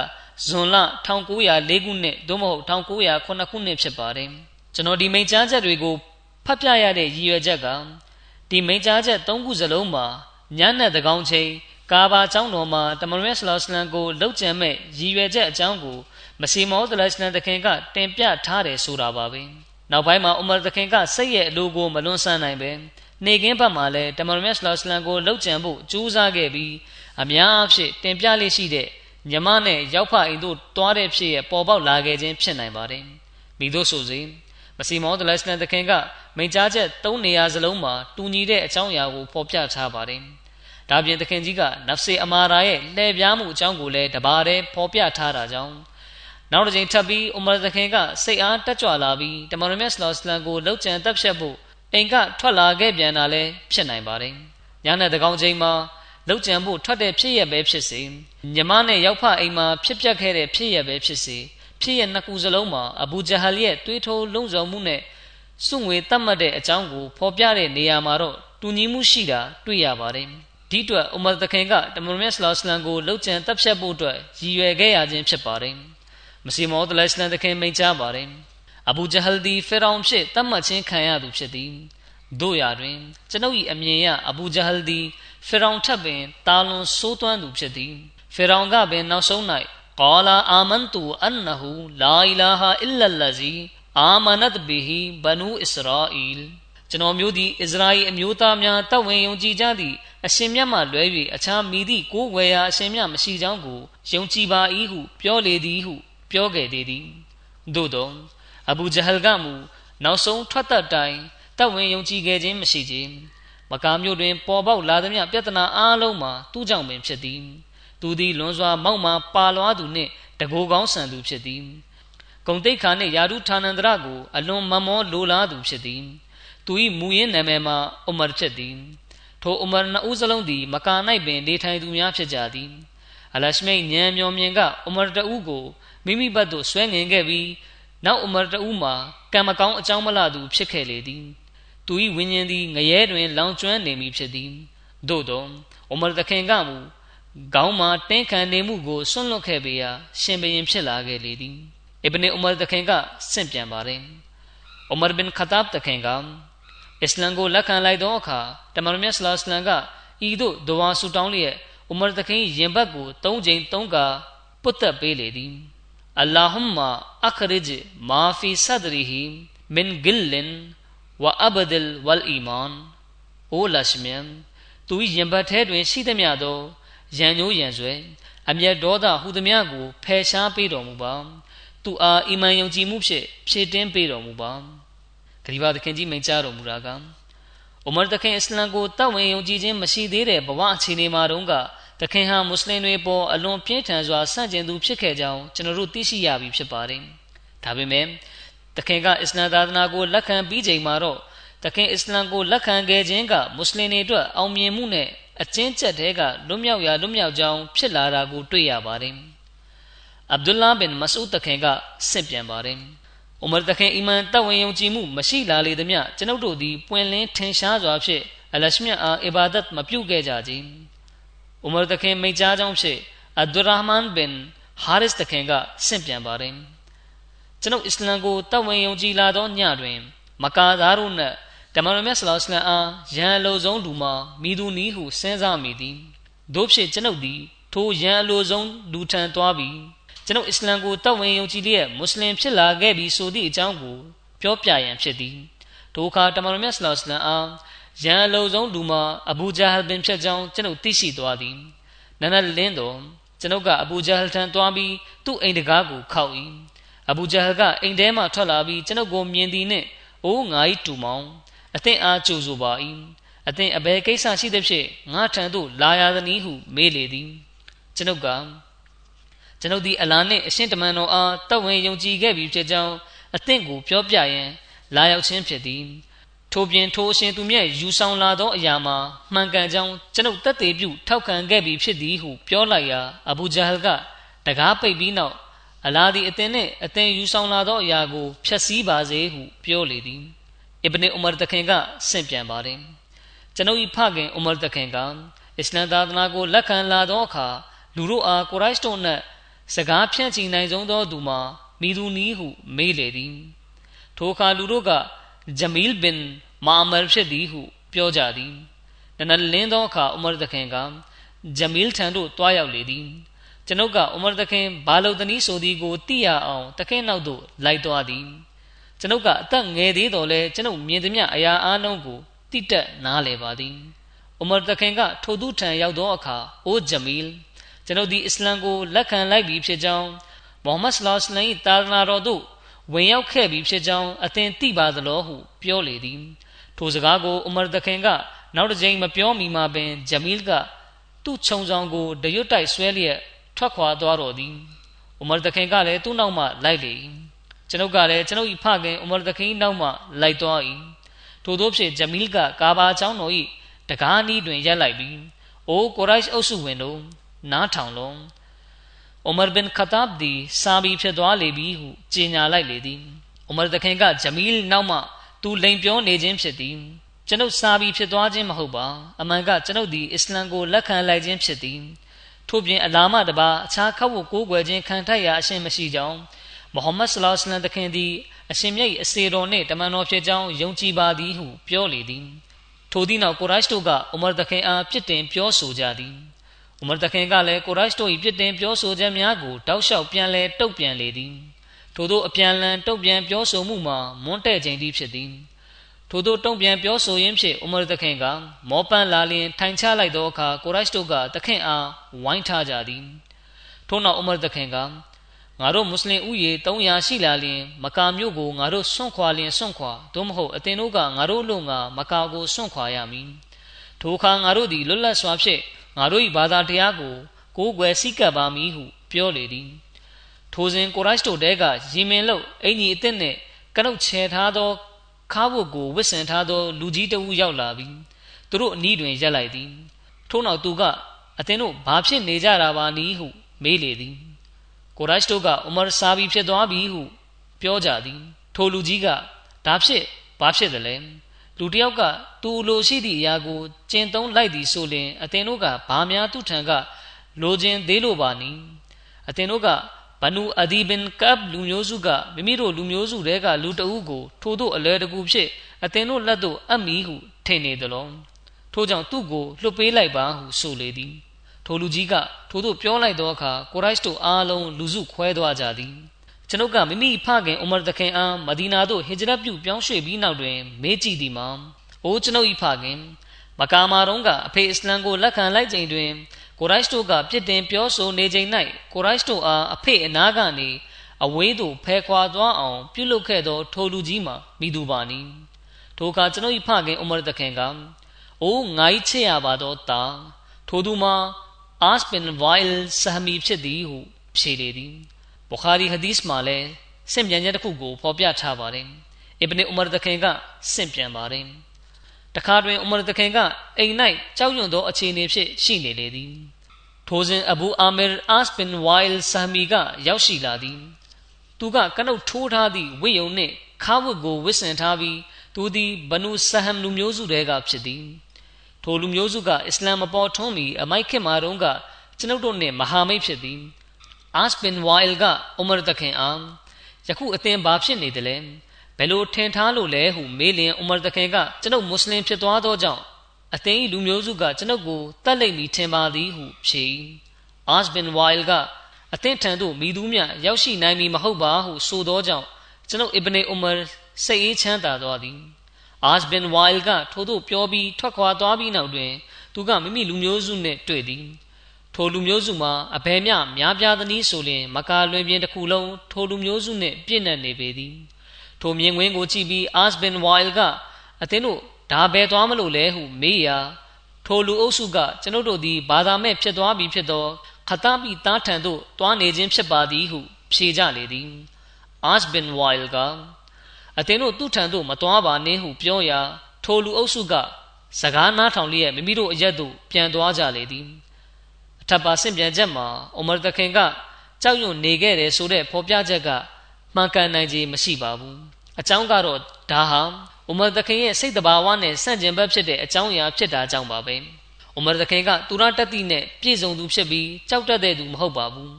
ဇွန်လ1904ခုနှစ်သို့မဟုတ်1909ခုနှစ်ဖြစ်ပါတယ်ကျွန်တော်ဒီမိန့်ကြားချက်တွေကိုဖတ်ပြရတဲ့ရည်ရွယ်ချက်ကဒီမိန့်ကြားချက်၃ခုစလုံးမှာ ညနဲ့တကောင်ချိန်ကာဘာကျောင်းတော်မှာတမန်တော်ဆလောစလန်ကိုလှုပ်ကြံမဲ့ရည်ရွယ်ချက်အကြောင်းကိုမစီမောသလစလန်တခင်ကတင်ပြထားတယ်ဆိုတာပါပဲနောက်ပိုင်းမှာအူမာတခင်ကစိတ်ရဲ့အလိုကိုမလွန်ဆန်းနိုင်ပဲနေကင်းဘက်မှာလည်းတမန်တော်ဆလောစလန်ကိုလှုပ်ကြံဖို့ကြိုးစားခဲ့ပြီးအများအဖြစ်တင်ပြလေးရှိတဲ့ညမနဲ့ရောက်ဖအိမ်တို့တွားတဲ့ဖြစ်ရဲ့ပေါ်ပေါက်လာခဲ့ခြင်းဖြစ်နိုင်ပါတယ်မိတို့ဆိုစေ မစီမောဒလစလန်တခင်ကမိန့်ကြားချက်၃နေရာစလုံးမှာတူညီတဲ့အကြောင်းအရာကိုဖော်ပြထားပါတယ်။ဒါပြင်တခင်ကြီးကနဖ်စေအမာရာရဲ့လှည့်ပြားမှုအကြောင်းကိုလည်းတပါးတည်းဖော်ပြထားတာကြောင့်နောက်တစ်ချိန်ထပ်ပြီးအူမာတခင်ကစိတ်အားတက်ကြွလာပြီးတမန်တော်မြတ်ဆလောစလန်ကိုလှုပ်ကြံတပ်ဖြတ်ဖို့အိမ်ကထွက်လာခဲ့ပြန်တာလည်းဖြစ်နိုင်ပါတယ်။ညနေတကောင်ချိန်မှာလှုပ်ကြံဖို့ထွက်တဲ့ဖြစ်ရပဲဖြစ်စေညီမနဲ့ရောက်ဖအိမ်မှာဖြစ်ပျက်ခဲ့တဲ့ဖြစ်ရပဲဖြစ်စေ ဖြစ်ရနှစ်ခုစလုံးမှာအဘူဂျဟလ်ရဲ့တွေးထိုးလုံဆောင်မှုနဲ့စွငွေတတ်မှတ်တဲ့အကြောင်းကိုဖော်ပြတဲ့နေရာမှာတော့တူညီမှုရှိတာတွေ့ရပါတယ်ဒီအတွက်အူမာတခင်ကတမန်တော်ဆလောစလန်ကိုလှုပ်ကြံတပ်ဖြတ်ဖို့အတွက်ရည်ရွယ်ခဲ့ရခြင်းဖြစ်ပါတယ်မစီမောဒလစလန်တခင်မိန့်ကြားပါတယ်အဘူဂျဟလ်ဒီဖီရောင်ဖြစ်တတ်မှတ်ခြင်းခံရသူဖြစ်သည်တို့ရာတွင်ကျွန်ုပ်၏အမြင်ရအဘူဂျဟလ်ဒီဖီရောင်ထပ်ပင်တာလွန်ဆိုးသွမ်းသူဖြစ်သည်ဖီရောင်ကပင်နောက်ဆုံး၌ ကာလာအာမန်တူအန်နဟူလာအီလာဟာအီလလဇီအာမနတ်ဘီဟီဘနူအစ္စရာအီလကျွန်တော်မျိုးသည်အစ္စရာအီအမျိုးသားများတတ်ဝင်ယုံကြည်ကြသည့်အရှင်မြတ်မှလွဲ၍အခြားမိသည့်ကိုယ်ဝယ်ရာအရှင်မြတ်မရှိကြောင်းကိုယုံကြည်ပါ၏ဟုပြောလေသည်ဟုပြောခဲ့သေးသည်သို့သောအဘူဂျဟလ်ကမူနောက်ဆုံးထွက်သက်တိုင်တတ်ဝင်ယုံကြည်ခဲ့ခြင်းမရှိခြင်းမကာမျိုးတွင်ပေါ်ပေါက်လာသမျှပြဿနာအားလုံးမှာသူ့ကြောင့်ပင်ဖြစ်သည် သူသည်လွန်စွာမောက်မှပါလွားသူနှင့်တကိုယ်ကောင်းဆန်သူဖြစ်သည်ဂုံတိတ်ခါနှင့်ယာရုဌာနန္တရကိုအလွန်မမောလိုလားသူဖြစ်သည်သူ၏မူရင်းနာမည်မှာအူမာဖြစ်သည်ထိုအူမာနှစ်ဦးစလုံးသည်မကာ၌ပင်နေထိုင်သူများဖြစ်ကြသည်အလရှမိတ်ညံမျောမြင်ကအူမာတဦးကိုမိမိဘက်သို့ဆွဲငင်ခဲ့ပြီးနောက်အူမာတဦးမှာကံမကောင်းအကြောင်းမလှသူဖြစ်ခဲ့လေသည်သူ၏ဝိညာဉ်သည်ငရဲတွင်လောင်ကျွမ်းနေမည်ဖြစ်သည်သို့သောအူမာတခင်ကမူ ခေါင်းမှာတင်းခံနေမှုကိုဆွန့်လွတ်ခဲ့ပေရာရှင်ဘရင်ဖြစ်လာခဲ့လေသည်အစ်ဘနီဥမာတခင်ကဆင့်ပြန်ပါတယ်ဥမာဘင်ခတာဘ်တခင်ကအစ္စလမ်ကိုလက်ခံလိုက်သောအခါတမန်တော်မြတ်ဆလာစလမ်ကဤသို့ဒဝါဆူတောင်းလျက်ဥမာတခင်ရင်ဘတ်ကို၃ချိန်၃ကပုတ်သက်ပေးလေသည်အလ္လာဟ်မာအခရဂျ်မာဖီဆဒရီဟီမင်ဂလင်ဝအဘဒလ်ဝလ်အီမန်အိုလရှမန်သူ၏ရင်ဘတ်ထဲတွင်ရှိသည်များသော ရန်ညိုးရန်ဆွဲအမျက်ဒေါသဟူသည်များကိုဖယ်ရှားပေးတော်မူပါသူအားအီမန်ယုံကြည်မှုဖြင့်ဖြည့်တင်းပေးတော်မူပါဂရီဘာသခင်ကြီးမိန့်ကြားတော်မူတာကအိုမာသခင်အစ္စလမ်ကိုတောက်ဝင်ယုံကြည်ခြင်းမရှိသေးတဲ့ဘဝအခြေအနေမှာတုန်းကသခင်ဟာမွတ်စလင်တွေပေါ်အလွန်ပြင်းထန်စွာဆန့်ကျင်သူဖြစ်ခဲ့ကြောင်းကျွန်တော်တို့သိရှိရပြီဖြစ်ပါတယ်ဒါပေမဲ့သခင်ကအစ္စလမ်သာသနာကိုလက်ခံပြီးချိန်မှာတော့သခင်အစ္စလမ်ကိုလက်ခံခဲ့ခြင်းကမွတ်စလင်တွေအတွက်အောင်မြင်မှုနဲ့ အကျဉ်းချက်တဲကလွတ်မြောက်ရာလွတ်မြောက်ကြောင်းဖြစ်လာတာကိုတွေ့ရပါတယ်။အဗ်ဒူလာဘင်မဆူဒ်တခင်ကဆင့်ပြန်ပါတယ်။ဥမာတခင်အီမန်တဝင်ယုံကြည်မှုမရှိလာလေသမျှကျွန်ုပ်တို့သည်ပွင့်လင်းထင်ရှားစွာဖြင့်အလရှမြတ်အားအီဘာဒတ်မပြုခဲ့ကြကြ။ဥမာတခင်မိန့်ကြားကြောင်းဖြင့်အဗ်ဒူရာမန်ဘင်ဟာရစ်တခင်ကဆင့်ပြန်ပါတယ်။ကျွန်ုပ်အစ္စလမ်ကိုတဝင်ယုံကြည်လာသောညတွင် မကာသားတို့နှင့် တမန်တော်မြတ်ဆလောစလမ်အားရန်အလိုဆုံးလူမှာမိသူနီးဟုစဉ်းစားမိသည်တို့ဖြစ်ကျွန်ုပ်သည်ထိုရန်အလိုဆုံးလူထံသွားပြီးကျွန်ုပ်အစ္စလမ်ကိုတောက်ဝင်ယုံကြည်လျက်မွတ်စလင်ဖြစ်လာခဲ့ပြီးဆိုသည့်အကြောင်းကိုပြောပြရန်ဖြစ်သည်ထိုအခါတမန်တော်မြတ်ဆလောစလမ်အားရန်အလိုဆုံးလူမှာအဘူဂျာဟ်ဘင်ဖြစ်ကြောင်းကျွန်ုပ်သိရှိသွားသည်နနလင်းတော်ကျွန်ုပ်ကအဘူဂျာဟ်ထံသွားပြီးသူ့အိမ်တကားကိုခောက်၏အဘူဂျာဟ်ကအိမ်ထဲမှထွက်လာပြီးကျွန်ုပ်ကိုမြင်သည်နှင့်အိုးငါ၏တူမောင် အသင်အားကြိုဆိုပါ၏အသင်အဘယ်ကိစ္စရှိသဖြင့်ငါထံသို့လာရသနည်းဟုမေးလေသည်ကျွန်ုပ်ကကျွန်ုပ်သည်အလာနှင့်အရှင်တမန်တော်အားတတ်ဝင်ယုံကြည်ခဲ့ပြီဖြစ်ကြောင်းအသင်ကိုပြောပြရန်လာရောက်ခြင်းဖြစ်သည်ထို့ပြင်ထိုအရှင်သူမြတ်ယူဆောင်လာသောအရာမှာမှန်ကန်ကြောင်းကျွန်ုပ်သက်သေပြုထောက်ခံခဲ့ပြီးဖြစ်သည်ဟုပြောလိုက်ရာအဘူဂျဟလ်ကတကားပိတ်ပြီးနောက်အလာဒီအသင်နှင့်အသင်ယူဆောင်လာသောအရာကိုဖျက်ဆီးပါစေဟုပြောလေသည် အစ်ဘနီဥမာတခင်ကဆင့်ပြန်ပါတယ်ကျွန်ုပ်၏ဖခင်ဥမာတခင်ကအစ္စလမ်သာသနာကိုလက်ခံလာသောအခါလူတို့အားကိုရိုက်တို့နှင့်စကားဖြန့်ချီနိုင်ဆုံးသောသူမှာမိသူနီးဟုမေးလေသည်ထိုအခါလူတို့ကဂျမီလ်ဘင်မာမရဖြစ်သည်ဟုပြောကြသည်နနလင်းသောအခါဥမာတခင်ကဂျမီလ်ထံသို့တွားရောက်လေသည်ကျွန်ုပ်ကဥမာတခင်ဘာလုတ်တနီးဆိုသည်ကိုသိရအောင်တခင်နောက်သို့လိုက်သွားသည် ကျွန်ုပ်ကအသက်ငယ်သေးတော်လဲကျွန်ုပ်မြင်သမျှအရာအားလုံးကိုတိတက်နားလည်ပါသည်ဥမာတခင်ကထိုသူထံရောက်သောအခါအိုဂျမီလ်ကျွန်ုပ်ဒီအစ္စလမ်ကိုလက်ခံလိုက်ပြီဖြစ်ကြောင်းမိုဟမ္မဒ်ဆလောလ္လဟ်၏တာသနာတော်သို့ဝင်ရောက်ခဲ့ပြီဖြစ်ကြောင်းအသင်သိပါသလောဟုပြောလေသည်ထိုစကားကိုဥမာတခင်ကနောက်တစ်ကြိမ်မပြောမီမှာပင်ဂျမီလ်ကသူ့ခြုံဆောင်ကိုတရွတ်တိုက်ဆွဲလျက်ထွက်ခွာသွားတော်သည်ဥမာတခင်ကလည်းသူ့နောက်မှလိုက်လေ ကျွန်ုပ်ကလည်းကျွန်ုပ်၏ဖခင်ဥမာတခင်နောက်မှလိုက်သွား၏ထို့သောဖြင့်ဂျမီလ်ကကာဘာချောင်းတော်၏တကားနီးတွင်ရက်လိုက်ပြီးအိုကိုရိုက်အုပ်စုဝင်တို့နားထောင်လုံးဥမာဘင်ခတာဘ်ဒီစာဘီဖြစ်သွားလေပြီဟုကြေညာလိုက်လေသည်ဥမာတခင်ကဂျမီလ်နောက်မှသူလိန်ပြောနေခြင်းဖြစ်သည်ကျွန်ုပ်စာဘီဖြစ်သွားခြင်းမဟုတ်ပါအမှန်ကကျွန်ုပ်သည်အစ္စလမ်ကိုလက်ခံလိုက်ခြင်းဖြစ်သည်ထို့ပြင်အလာမတပါအခြားခောက်ဖို့ကိုးကွယ်ခြင်းခံထိုက်ရာအရှင်မရှိကြောင်း မုဟမ္မဒ်ဆလောလ္လဟ်တခင်သည်အရှင်မြတ်၏အစေတော်နှင့်တမန်တော်ဖြစ်ကြောင်းယုံကြည်ပါသည်ဟုပြောလေသည်ထိုသည့်နောက်ကိုရိုက်တို့ကဥမာတခင်အားပြစ်တင်ပြောဆိုကြသည်ဥမာတခင်ကလည်းကိုရိုက်တို့၏ပြစ်တင်ပြောဆိုချက်များကိုတောက်လျှောက်ပြန်လဲတုတ်ပြန်လေသည်ထို့သောအပြန်လန်တုတ်ပြန်ပြောဆိုမှုမှာမွန်းတဲ့ခြင်းသည်ဖြစ်သည်ထို့သောတုံ့ပြန်ပြောဆိုရင်းဖြင့်ဥမာသခင်ကမောပန်းလာလျင်ထိုင်ချလိုက်သောအခါကိုရိုက်တို့ကသခင်အားဝိုင်းထားကြသည်ထို့နောက်ဥမာသခင်က ငါတို့မွတ်စလင်ဥယေ300ရှိလာလျင်မကာမြို့ကိုငါတို့ဆွန့်ခွာလျင်ဆွန့်ခွာသို့မဟုတ်အသင်တို့ကငါတို့လုံငါမကာကိုဆွန့်ခွာရမည်ထိုအခါငါတို့သည်လွတ်လပ်စွာဖြင့်ငါတို့၏ဘာသာတရားကိုကိုးကွယ်စည်းကပ်ပါမည်ဟုပြောလေသည်ထိုစဉ်ကိုရိုက်တို့တဲကရီမင်လို့အင်ကြီးအစ်စ်နှင့်ကနုတ်ချဲထားသောခါးဝတ်ကိုဝစ်ဆင်ထားသော လူကြီးတဦးရောက်လာပြီးသူတို့အနီးတွင်ရက်လိုက်သည်ထို့နောက်သူကအသင်တို့ဘာဖြစ်နေကြတာပါနည်းဟုမေးလေသည် ကိုရိုက်တို့ကအူမာဆာဘီဖြစ်သွားပြီဟုပြောကြသည် ထိုလူကြီးကဒါဖြစ်ဘာဖြစ်တယ်လဲလူတယောက်ကသူလိုရှိသည့်အရာကိုကျင့်သုံးလိုက်သည်ဆိုလျှင်အသင်တို့ကဘာများသူ့ထံကလိုချင်သေးလို့ပါနည်းအသင်တို့ကဘနူအဒီဘင်ကပ်လူမျိုးစုကမိမိတို့လူမျိုးစုတဲကလူတအုပ်ကိုထို့သို့အလဲတကူဖြစ်အသင်တို့လက်သို့အပ်မီဟုထင်နေသလုံးထို့ကြောင့်သူ့ကိုလွှတ်ပေးလိုက်ပါဟုဆိုလေသည် ထိုလူကြီးကထို့သို့ပြောလိုက်သောအခါကိုရိုက်တို့အားလုံးလူစုခွဲသွားကြသည်ကျွန်ုပ်ကမိမိဖခင်အိုမာတခင်အားမဒီနာသို့ဟစ်ဂျရတ်ပြုပြောင်းရွှေ့ပြီးနောက်တွင် မေးကြည့်သည်မှာအိုးကျွန်ုပ်၏ဖခင်မကာမာတုံးကအဖေအစ္စလမ်ကိုလက်ခံလိုက်ချိန်တွင်ကိုရိုက်တို့ကပြစ်တင်ပြောဆိုနေချိန်၌ကိုရိုက်တို့အားအဖေအနာကနေအဝေးသို့ဖဲခွာသွားအောင်ပြုလုပ်ခဲ့သော ထိုလူကြီးမှာမိသူပါနီထိုအခါကျွန်ုပ်၏ဖခင်ဥမာတခင်ကအိုးငါ၏ချစ်ရပါသောတာထိုသူမှာ အာစ်ဘင်ဝိုင်ဆဟမီဖြစ်သည်ဟုဖြေလေသည်ဘုခါရီဟဒီစ်မှာလည်းစင့်ပြန်ချက်တစ်ခုကိုဖော်ပြထားပါတယ်အစ်ဘနီဥမာတခင်ကစင့်ပြန်ပါတယ်တခါတွင်ဥမာတခင်ကအိမ်၌ကြောက်ရွံ့သောအခြေအနေဖြင့်ရှိနေလေသည်ထိုစဉ်အဘူအာမီအာစ်ဘင်ဝိုင်ဆာမီကရောက်ရှိလာသည်သူကကနုတ်ထိုးထားသည့်ဝိယုံနှင့်ခါဝတ်ကိုဝစ်ဆင်ထားပြီးသူသည်ဘနုဆဟမ်လူမျိုးစုတဲကဖြစ်သည် ထိုလူမျိုးစုကအစ္စလမ်မပေါ်ထွန်းမီအမိုက်ခင်မာတုန်းကကျွန်ုပ်တို့နှင့်မဟာမိတ်ဖြစ်သည်အာစ်ဘင်ဝိုင်လ်ကအူမာတခင်အာယခုအသင်ဘာဖြစ်နေတယ်လဲဘယ်လိုထင်ထားလို့လဲဟုမေးလျင်ဥမာတခင်ကကျွန်ုပ်မွတ်စလင်ဖြစ်သွားသောကြောင့်အသင်၏လူမျိုးစုကကျွန်ုပ်ကိုတတ်လိမ့်မည်ထင်ပါသည်ဟုဖြေအာစ်ဘင်ဝိုင်လ်ကအသင်ထံသို့မိသူမြရောက်ရှိနိုင်မည်မဟုတ်ပါဟုဆိုသောကြောင့်ကျွန်ုပ်အစ်ဘနေဥမာစိတ်အေးချမ်းသာသွားသည် အာစ်ဘင်ဝိုင်လ်ကထို့သို့ပြောပြီးထွက်ခွာသွားပြီးနောက်တွင် သူကမိမိလူမျိုးစုနှင့်တွေ့သည်ထိုလူမျိုးစုမှာအဘယ်မျှများပြားသနည်းဆိုလျင် မကာလွင်ပြင်တစ်ခုလုံးထိုလူမျိုးစုနှင့်ပြည့်နှက်နေပေသည်ထိုမြင်ကွင်းကိုကြည့်ပြီးအာစ်ဘင်ဝိုင်လ်ကအသင်တို့ဒါဘယ်သွားမလို့လဲဟုမေးရာထိုလူအုပ်စုကကျွန်ုပ်တို့သည်ဘာသာမဲ့ဖြစ်သွားပြီဖြစ်သောခတာဘီတားထံသို့တွားနေခြင်းဖြစ်ပါသည်ဟု ဖြေကြလေသည်အာစ်ဘင်ဝိုင်လ်က အသင်တို့သူ့ထံသို့မသွားပါနှင့်ဟုပြောရာထိုလူအုပ်စုကစကားနားထောင်လျက်မိမိတို့အရက်သို့ပြန်သွားကြလေသည်အထပ်ပါဆင့်ပြန်ချက်မှာအိုမာတခင်ကကြောက်ရွံ့နေခဲ့တယ်ဆိုတဲ့ဖော်ပြချက်ကမှန်ကန်နိုင်ခြင်းမရှိပါဘူးအကြောင်းကတော့ဒါဟာအိုမာတခင်ရဲ့စိတ်တဘာဝနဲ့ဆန့်ကျင်ဘက်ဖြစ်တဲ့အကြောင်းအရာဖြစ်တာကြောင့်ပါပဲအိုမာတခင်ကသူရတက်တိနဲ့ပြည့်စုံသူဖြစ်ပြီးကြောက်တတ်တဲ့သူမဟုတ်ပါဘူး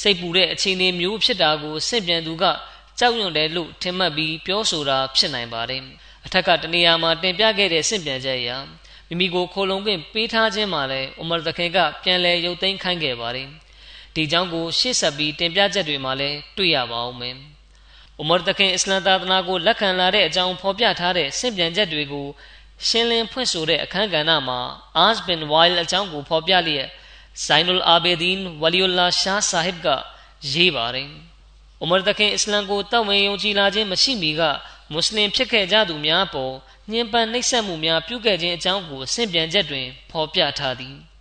စိတ်ပူတဲ့အခြေအနေမျိုးဖြစ်တာကိုဆင့်ပြန်သူက ကြောက်ရွံ့တယ်လို့ထင်မှတ်ပြီးပြောဆိုတာဖြစ်နိုင်ပါတယ်အထက်ကတနေရာမှာတင်ပြခဲ့တဲ့ဆင့်ပြန်ချက်အရာမိမိကိုခိုလုံခွင့်ပေးထားခြင်းမှာလည်းအိုမာတခင်ကပြန်လဲရုပ်သိမ်းခိုင်းခဲ့ပါတယ်ဒီကြောင့်ကိုရှေ့ဆက်ပြီးတင်ပြချက်တွေမှာလည်းတွေ့ရပါအောင်မယ်။ဥမာတခင်အစ္စလမ်သာသနာကိုလက်ခံလာတဲ့အကြောင်းဖော်ပြထားတဲ့ဆင့်ပြန်ချက်တွေကိုရှင်းလင်းဖွင့်ဆိုတဲ့အခန်းကဏ္ဍမှာအာစ်ဘင်ဝိုင်လ်အကြောင်းကိုဖော်ပြလျက်ဇိုင်နူလ်အာဘေဒင်ဝလီယူလာရှားဆာဟစ်ကရေးပါတယ်။ ဥမာတခင်အစ္စလမ်ကိုတောက်ဝင်ယုံကြည်လာခြင်းမရှိမီကမွတ်စလင်ဖြစ်ခဲ့ကြသူများပေါ်ညှဉ်းပန်းနှိပ်စက်မှုများပြုခဲ့ခြင်းအကြောင်းကိုဆင့်ပြန်ချက်တွင်ဖော်ပြထားသည်။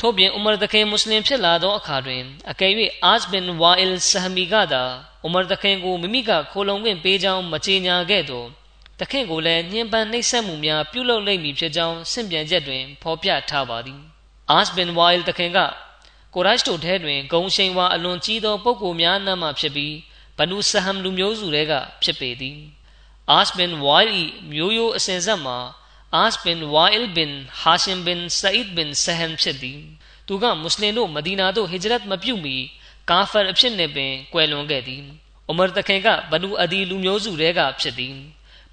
ထို့ပြင်ဥမာတခင်မွတ်စလင်ဖြစ်လာသောအခါတွင်အကယ်၍အာဇ်ဘင်ဝါအီလ်ဆဟမီကသာဥမာတခင်ကိုမိမိကခိုလုံခွင့်ပေးကြောင်းမကြေညာခဲ့သောတခင်ကိုလည်းညှဉ်းပန်းနှိပ်စက်မှုများပြုလုပ်လိမ့်မည်ဖြစ်ကြောင်းဆင့်ပြန်ချက်တွင်ဖော်ပြထားပါသည်အာဇ်ဘင်ဝါအီလ်တခင်ကကိုရိုက်တို့ထဲတွင်ဂုံရှိန်ဝါအလွန်ကြီးသောပုဂ္ဂိုလ်များနာမှဖြစ်ပြီး ဘနူဆဟမ်လူမျိုးစုတွေကဖြစ်ပေသည်အာဇ်ဘင်ဝါအီလ်မျိုးရိုးအစဉ်ဆက်မှာအာစ်ဘင်ဝါအီလ်ဘင်ဟာရှင်ဘင်ဆအိဒ်ဘင်ဆဟန်ဖြစ်သည်သူကမွတ်စလင်တို့မဒီနာသို့ဟစ်ဂျရတ်မပြုမီကာဖာအဖြစ်နှင့်ပင်ကွယ်လွန်ခဲ့သည်အိုမာတခင်ကဘနူအဒီလူမျိုးစုတဲကဖြစ်သည်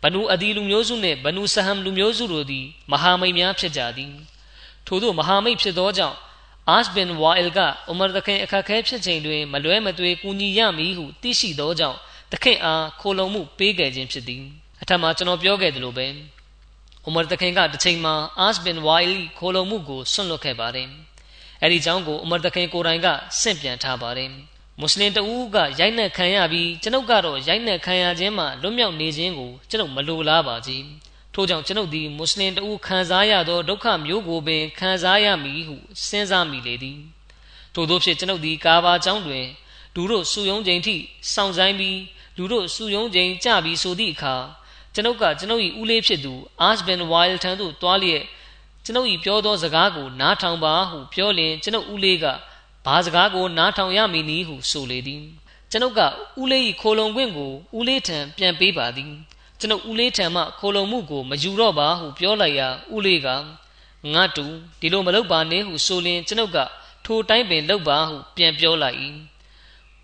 ဘနူအဒီလူမျိုးစုနှင့်ဘနူဆဟမ်လူမျိုးစုတို့သည်မဟာမိတ်များဖြစ်ကြသည်ထို့သောမဟာမိတ်ဖြစ်သောကြောင့် အာစ်ဘင်ဝါအီလ်ကအိုမာတခင်အခက်ခဲဖြစ်ချိန်တွင်မလွဲမသွေကူညီရမည်ဟုသိရှိသောကြောင့်တခင်အားခိုလုံမှုပေးခဲ့ခြင်းဖြစ်သည်အထက်မှာကျွန်တော်ပြောခဲ့သလိုပဲဥမာတခင်ကတစ်ချိန်မှာအာစ်ဘင်ဝိုင်လီခိုလုံမှုကိုဆွန့်လွတ်ခဲ့ပါတယ်။အဲဒီကြောင့်ကိုဥမာတခင်ကိုယ်တိုင်ကဆင့်ပြန်ထားပါတယ်။မွတ်စလင်တဦးကရိုက်နှက်ခံရပြီးကျွန်ုပ်ကတော့ရိုက်နှက်ခံရခြင်းမှလွတ်မြောက်နေခြင်းကိုကျွန်ုပ်မလိုလားပါကြီး။ ထို့ကြောင့်ကျွန်ုပ်သည်မွတ်စလင်တဦးခံစားရသောဒုက္ခမျိုးကိုပင်ခံစားရမည်ဟုစဉ်းစားမိလေသည်။ထို့သောဖြင့်ကျွန်ုပ်သည်ကာဘာကျောင်းတွင်လူတို့စုယုံချိန်ထိစောင့်ဆိုင်ပြီးလူတို့စုယုံချိန်ကြပြီးဆိုသည့်အခါကျွန်ုပ်ကကျွန်ုပ်၏ဦးလေးဖြစ်သူအာစ်ဘင်ဝိုင်လ်ထံသို့တွားလျက်ကျွန်ုပ်၏ပြောသောစကားကိုနားထောင်ပါဟုပြောလျင်ကျွန်ုပ်ဦးလေးကဘာစကားကိုနားထောင်ရမည်နည်းဟုဆိုလေသည်ကျွန်ုပ်ကဦးလေး၏ခိုလုံခွင့်ကိုဦးလေးထံပြန်ပေးပါသည် ကျွန်ုပ်ဦးလေးထံမှခိုလုံမှုကိုမယူတော့ပါဟုပြောလိုက်ရာဦးလေးကငါတူဒီလိုမလုပ်ပါနဲ့ဟုဆိုလျင်ကျွန်ုပ်ကထိုတိုင်းပင်လုပ်ပါဟုပြန်ပြောလိုက်၏